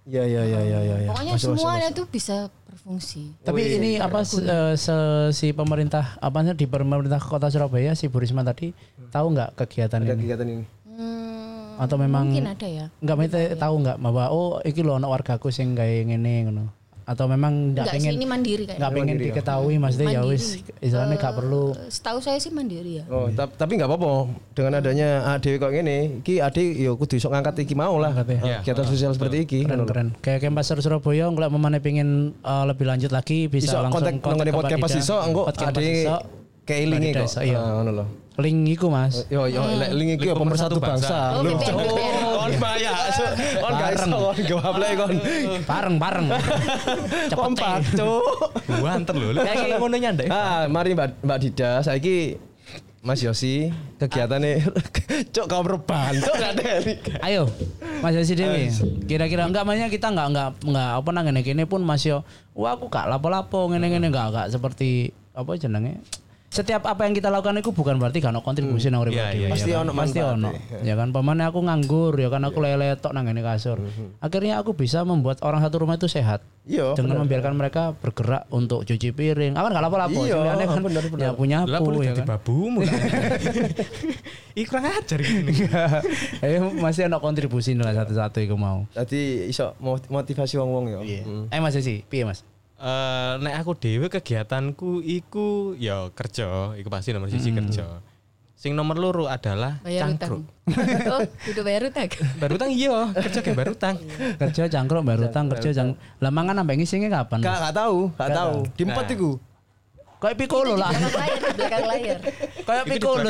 Iya, iya, iya, iya, iya. iya. pokoknya Masuk, semuanya masuk. itu bisa berfungsi. Tapi Oh, iya, ini apa se- eh, se- si pemerintah apa di pemerintah Kota Surabaya si Bu Risma tadi tahu nggak kegiatan Ada ini? kegiatan ini. Hmm, Atau memang mungkin ada ya. Enggak mesti tahu enggak bahwa oh iki lho ana wargaku sing gawe ngene ngono. Atau memang enggak Enggak sih pengen ini mandiri kayak. enggak pengen diketahui maksudnya ya Mandiri. wis istilahnya enggak perlu Eh, Setahu saya sih mandiri ya. Oh, ta- tapi nggak apa-apa dengan adanya AD kok ngene, iki AD yo kudu iso ngangkat iki mau lah. Ya. Eh, Kegiatan sosial seperti iki. keren keren. Kayak Kempas Surabaya nggak memane pengen eh, lebih lanjut lagi bisa Iso langsung kontak nang ke podcast iso engko Podcast AD iso. keilingi Badida kok. iso, iya. Ngono lho. Link iku Mas. Yo yo lek link iki yo pemersatu bangsa. Oh, kon bahaya. Kon gak iso kon gawaplek kon. Bareng bareng. Cepet Cuk. Banter lho. Kayak ngono nyandek. Ah, mari Mbak Mbak Dida, saiki Mas Yosi kegiatannya cok kau berban cok gak ada Ayo, Mas Yosi Dewi. Kira-kira enggak makanya kita enggak enggak enggak apa nang ngene kene pun Mas Yo. Wah, aku gak lapo-lapo ngene-ngene enggak enggak seperti apa jenenge. Setiap apa yang kita lakukan itu bukan berarti gak ono kontribusi nang urip Iya, dhewe. iya, Pasti Ya kan? ono pasti ono. Ya kan pemane aku nganggur ya kan aku lele tok nang kasur. Akhirnya aku bisa membuat orang satu rumah itu sehat. Iya, dengan membiarkan mereka bergerak untuk cuci piring. Aku kan gak lapo-lapo. Iya, kan bener, bener. ya punya aku ya jadi kan. babumu. Ih kurang ajar gini. Ayo masih ono kontribusi lah satu-satu iku mau. Tadi iso mot- motivasi wong-wong ya. Hmm. Eh Mas Yosi, piye Mas? Eh nek aku dhewe kegiatanku iku ya kerja, iku pasti nomor siji kerja. Sing nomor loro adalah Bayar cangkruk. utang. oh, udah bayar utang. Baru utang iya, kerja kayak baru utang. kerja cangkruk baru utang kerja cang lah mangan sampai ngisingnya kapan Gak gak tahu, gak tahu. Diempet Nah. iku. Kayak pikolo lah Belakang layar, di belakang layar. kayak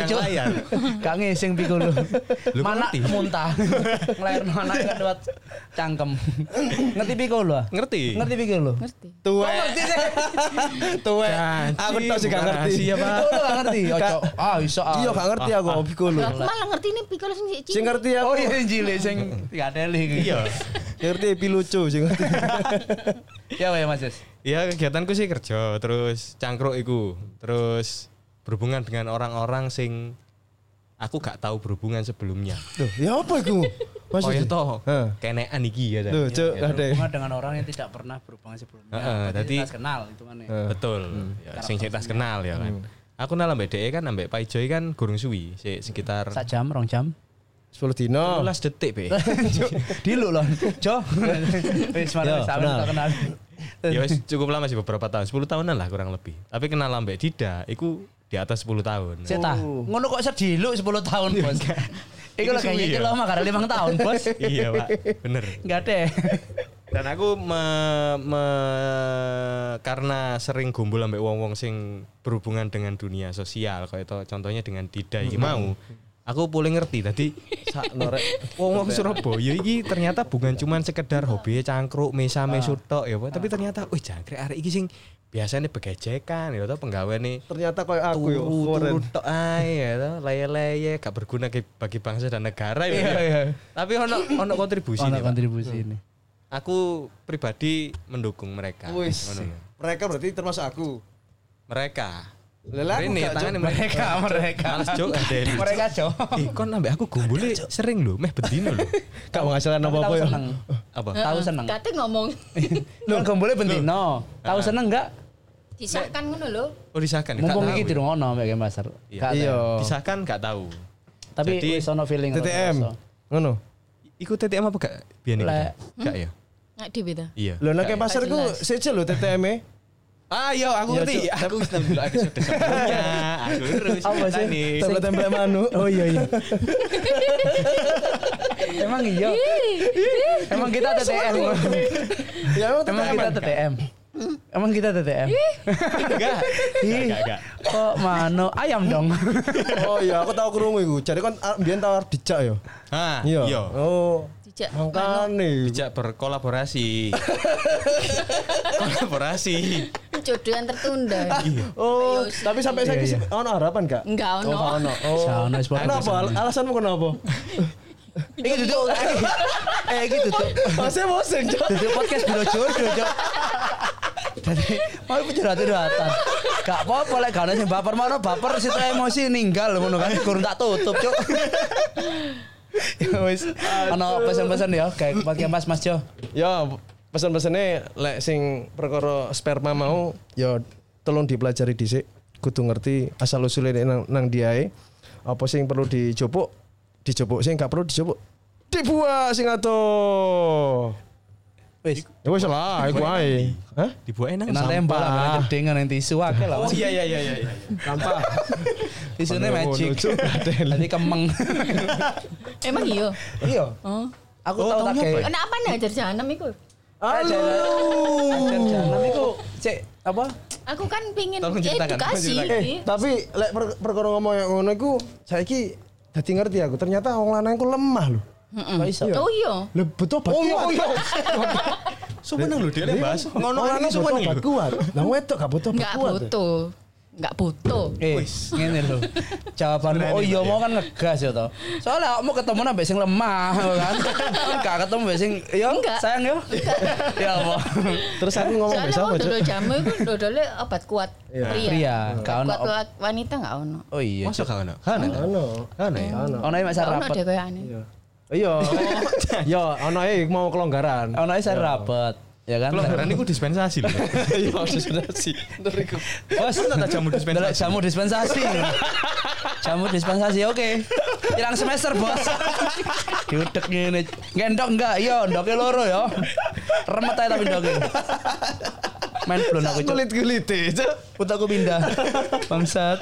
cok layar. gak ngising pikolo Lu mana ngerti? muntah ngelahir anak kan lewat cangkem ngerti pikolo ah Ngerti? ngerti pikolo Ngerti. Tuwe. Tuwe. Janji, Aku tau sih gak ngerti. rahasia, Pak. pikolo gak ngerti ojo ah iso ah Iya gak ngerti aku piccolo. Aku malah ngerti ini pikul sing cici. Sing ngerti aku. oh iya jile sing gak ada Iya. Ngerti pilucu sing ngerti. ya ya Mas Yes Ya kegiatanku sih kerja, terus cangkruk iku, terus berhubungan dengan orang-orang sing aku gak tahu berhubungan sebelumnya. Loh, ya apa iku? oh Maksudnya? ya toh, kenean iki ya. Loh, cuk, gak ada. Hubungan dengan orang yang tidak pernah berhubungan sebelumnya Heeh, kita kenal itu kan ya Betul. Ya, sing tas kenal ya kan. Aku kenal ambek DE kan ambek Pak Ijoy kan gurung suwi, si- sekitar sak jam rong jam 10 dino. 15 detik, Be. Dilu loh, Jo. Wis Yo, mari sampe kenal. Ya wis cukup lama sih beberapa tahun, 10 tahunan lah kurang lebih. Tapi kenal ambek Dida, iku di atas 10 tahun. Sik ta. Ngono kok sedilu 10 tahun, Bos. Iku lho kayaknya iki ya. lama karena 5 tahun, Bos. iya, Pak. Bener. Enggak deh. Dan aku me, me- karena sering gumbul ambek wong-wong sing berhubungan dengan dunia sosial kayak itu contohnya dengan Dida iki mau. Aku boleh ngerti tadi Sak norek. wong-wong Surabaya iki ternyata bukan cuman sekedar hobi cangkruk mesa mesut tok ya, tapi ternyata wih jangkrik arek iki sing biasanya begejekan ya toh penggawe nih Ternyata koyo aku yo. turu keren. turu tok ae ya toh leye-leye gak berguna bagi bangsa dan negara ya. Iya. Tapi ono ono kontribusi Ono kontribusi ini. Aku pribadi mendukung mereka. Ya. Mereka berarti termasuk aku. Mereka. Lelah gak, tangan Cuk. Mereka, mereka. Males jok ada. Mereka, Jo. Ih, kon ambek aku gumbule sering lho, meh bedino lho. Gak menghasilkan Tapi apa-apa tahu ya. Apa? Tahu seneng. Kate ngomong Lu gembule bentino. Tahu seneng enggak? disahkan ngono lho. Oh disahkan. gak Mumpung iki ya. dirungono mbek Game Pasar. Iya. Gak Iya. tahu. Disahkan gak tahu. Tapi wis ono feeling. TTM. Ngono. Ikut TTM apa gak? Biyen iki. Gak ya? Nggak di beda. Iya. Lho nek Gak pasar ku seje lho TTM iya aku Iya, ngerti. Cuk. Aku wis nang episode sebelumnya. Aku terus. Apa sih? Template-template manu. Oh iya iya. Emang iya. Emang kita TTM. Ya emang kita TTM. Emang kita TTM. Enggak. Enggak, enggak. Kok mano ayam dong. Oh iya, aku tahu krungu iku. Jadi kan ah, biyen tawar dijak ya. Ah, Iya. iya. Oh. Dijak. Makane. Bijak berkolaborasi. Kolaborasi. Jodoh yang tertunda. Oh, Ayo, tapi sampai saya Iya, iya. ono harapan gak? Enggak Oh, ono. ono. Oh. Sport. Kenapa? Al- Alasanmu kenapa? Iki duduk. Eh iki duduk. Oh, saya bosen, Cok. Duduk podcast biro jodoh, Cok. Jadi mau curhat-curhatan. Gak apa-apa lek gak ono sing baper mana baper situ emosi ninggal ngono kan kurang tak tutup cuk. ya wis. Ono pesan-pesan ya kayak podcast Mas Mas Jo. Ya pesan-pesannya lek sing perkara sperma mau ya tolong dipelajari dhisik. Kudu ngerti asal usulnya nang, nang diae apa sing perlu dicupuk dicupuk sing gak perlu dicupuk dibuang sing ato Wis ya wis lah iku ae hah Dibuat enak. Nang tembak lah gede nang tisu akeh lah. Oh iya iya iya iya. gampang Tisune magic. Tadi kemeng. Emang iya. Iya. Oh. Aku Oh, tahu taunya tak apa kayak. Kenapa nih ajar jahanam itu? Ajar jalan iku cek apa? Aku kan pingin tolong edukasi. Ki. tapi lek per, perkara ngomong yang ngono iku saiki dadi ngerti aku ternyata wong lanang ku lemah Kok iso? Oh iya. Lho betul obat kuat. Sebenarnya lho dia bahas. Ngono butuh semua obat kuat. Lah wedok gak butuh kuat. butuh. Enggak butuh. Eh, ngene lho. Jawabanmu oh iya mau kan ngegas ya toh. Soalnya mau ketemu nambah sing lemah kan. Kan gak ketemu sing ya Enggak. sayang yo. Ya apa? Terus aku ngomong besok apa, Cuk? dodol jamu itu dodolnya obat kuat pria. Gak ono. Kuat wanita enggak ono. Oh iya. Masuk kan ono? Kan ono. Ono. Kan ya. Ono. Ono yang masa Enggak ono rapat. Iya. Yo, ono ae mau kelonggaran. Ono yang saya rapat. Ya kan? Kelonggaran itu dispensasi lho. Iya, dispensasi. Bos, Tata jamu dispensasi. Delok jamu dispensasi. jamu dispensasi oke. Pirang semester, Bos. Diudek ngene. Ngendok enggak? Iya, ndoke loro ya. Remet aja tapi ndoke. Main belum aku cuk. Kulit-kulit itu. Utaku pindah. Bangsat.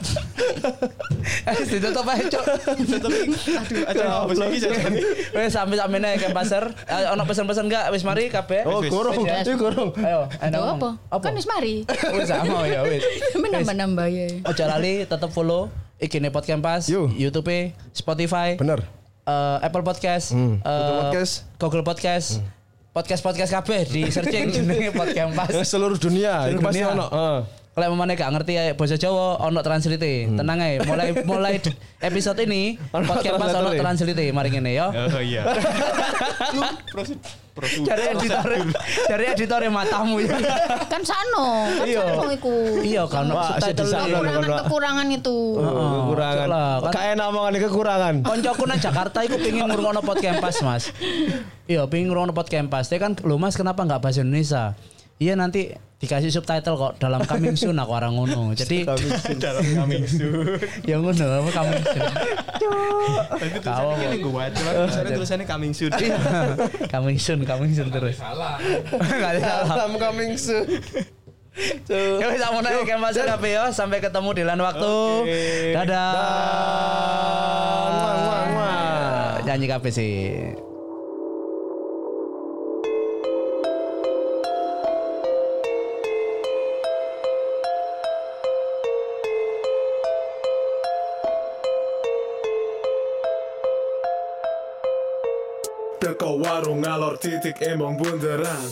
Eh, ditutup aja, Cuk. Aduh, acara apa sih jajan? Wes sampe sampe nek ke pasar. Eh, Ono pesan-pesan enggak? Wis mari kabeh. Oh, gorong. Wis, ya. Itu gorong. Ayo, ayo apa? Kan wis mari. Wis sama ya wis. Menambah-nambah ya. Ojo lali tetap follow IG Podcast Yo. YouTube, Spotify, Bener. eh, Apple Podcast, Hmm, eh, Google Podcast. Google Podcast, podcast podcast kabeh di searching jenenge Podcast Campas. Seluruh dunia. Seluruh pasti dunia. ono. Heeh. Kalau memangnya gak ngerti ya bahasa Jawa, ono translate. Hmm. Tenang aja. Mulai mulai episode ini podcast Campas ono translate. Mari ngene ya. Oh iya. Cari editor, cari editor matamu ya. Kan sano. Kan Iya. sano iku. Iya kan subtitle sedih sakno. Kekurangan-kekurangan itu. Oh, kekurangan. kan- Kayak enak omongan kekurangan. Koncoku nang Jakarta iku pengen ngrungokno podcast Campas, Mas. Iya, pengen ngrungokno podcast. Dia kan, "Lho Mas, kenapa enggak bahasa Indonesia?" Iya nanti dikasih subtitle kok dalam coming soon aku orang ngono. Jadi Dalam coming soon. ya ngono apa coming soon. Tapi tulisannya gini gue cuma tulisannya tulisannya coming soon. Coming soon, coming soon terus. Salah. Enggak ada salah. Dalam coming soon. Ya wis amun ae Campas kabeh ya, sampai ketemu di lain waktu. Oke. Dadah. Muah, muah, muah. Nyanyi kabeh sih. Teko warung ngalor titik emong bunderan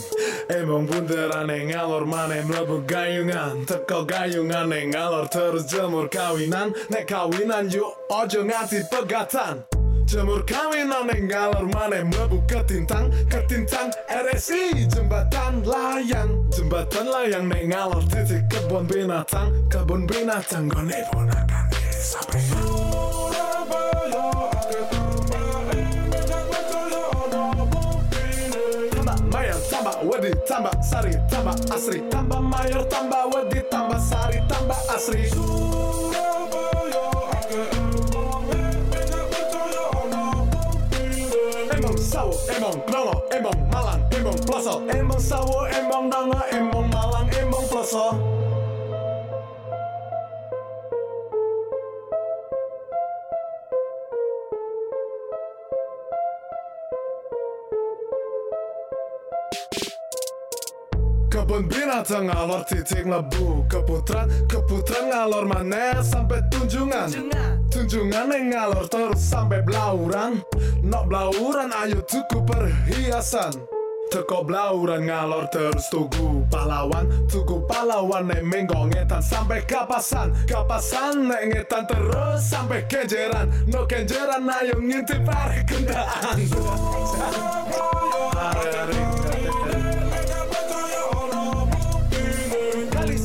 Emong bunderan yang ngalor mana mlebu gayungan Teko gayungan yang ngalor terus jemur kawinan Nek kawinan yuk ojo nganti pegatan Jemur kawinan yang ngalor mana mlebu ketintang Ketintang RSI jembatan layang Jembatan layang nek ngalor titik kebun binatang Kebun binatang gone ponakan sampai wedi tambah sari tambah asri. Tambah mayor tambah wedi tambah sari tambah asri. Emang sawo, emang dongo, emang malang, emang ploso. Emang sawo, emang dongo, emang malang, emang ploso Kebun binatang ngalor titik lebu Keputran, keputran ngalor mana sampai tunjungan. Tunjungan. Yang ngalor terus sampai belauran Nok belauran ayo tuku perhiasan. Teko belauran ngalor terus tugu pahlawan. Tugu pahlawan nek menggongetan sampai kapasan. Kapasan nek ngetan terus sampai kenjeran. No kenjeran ayo ngintip hari kendaan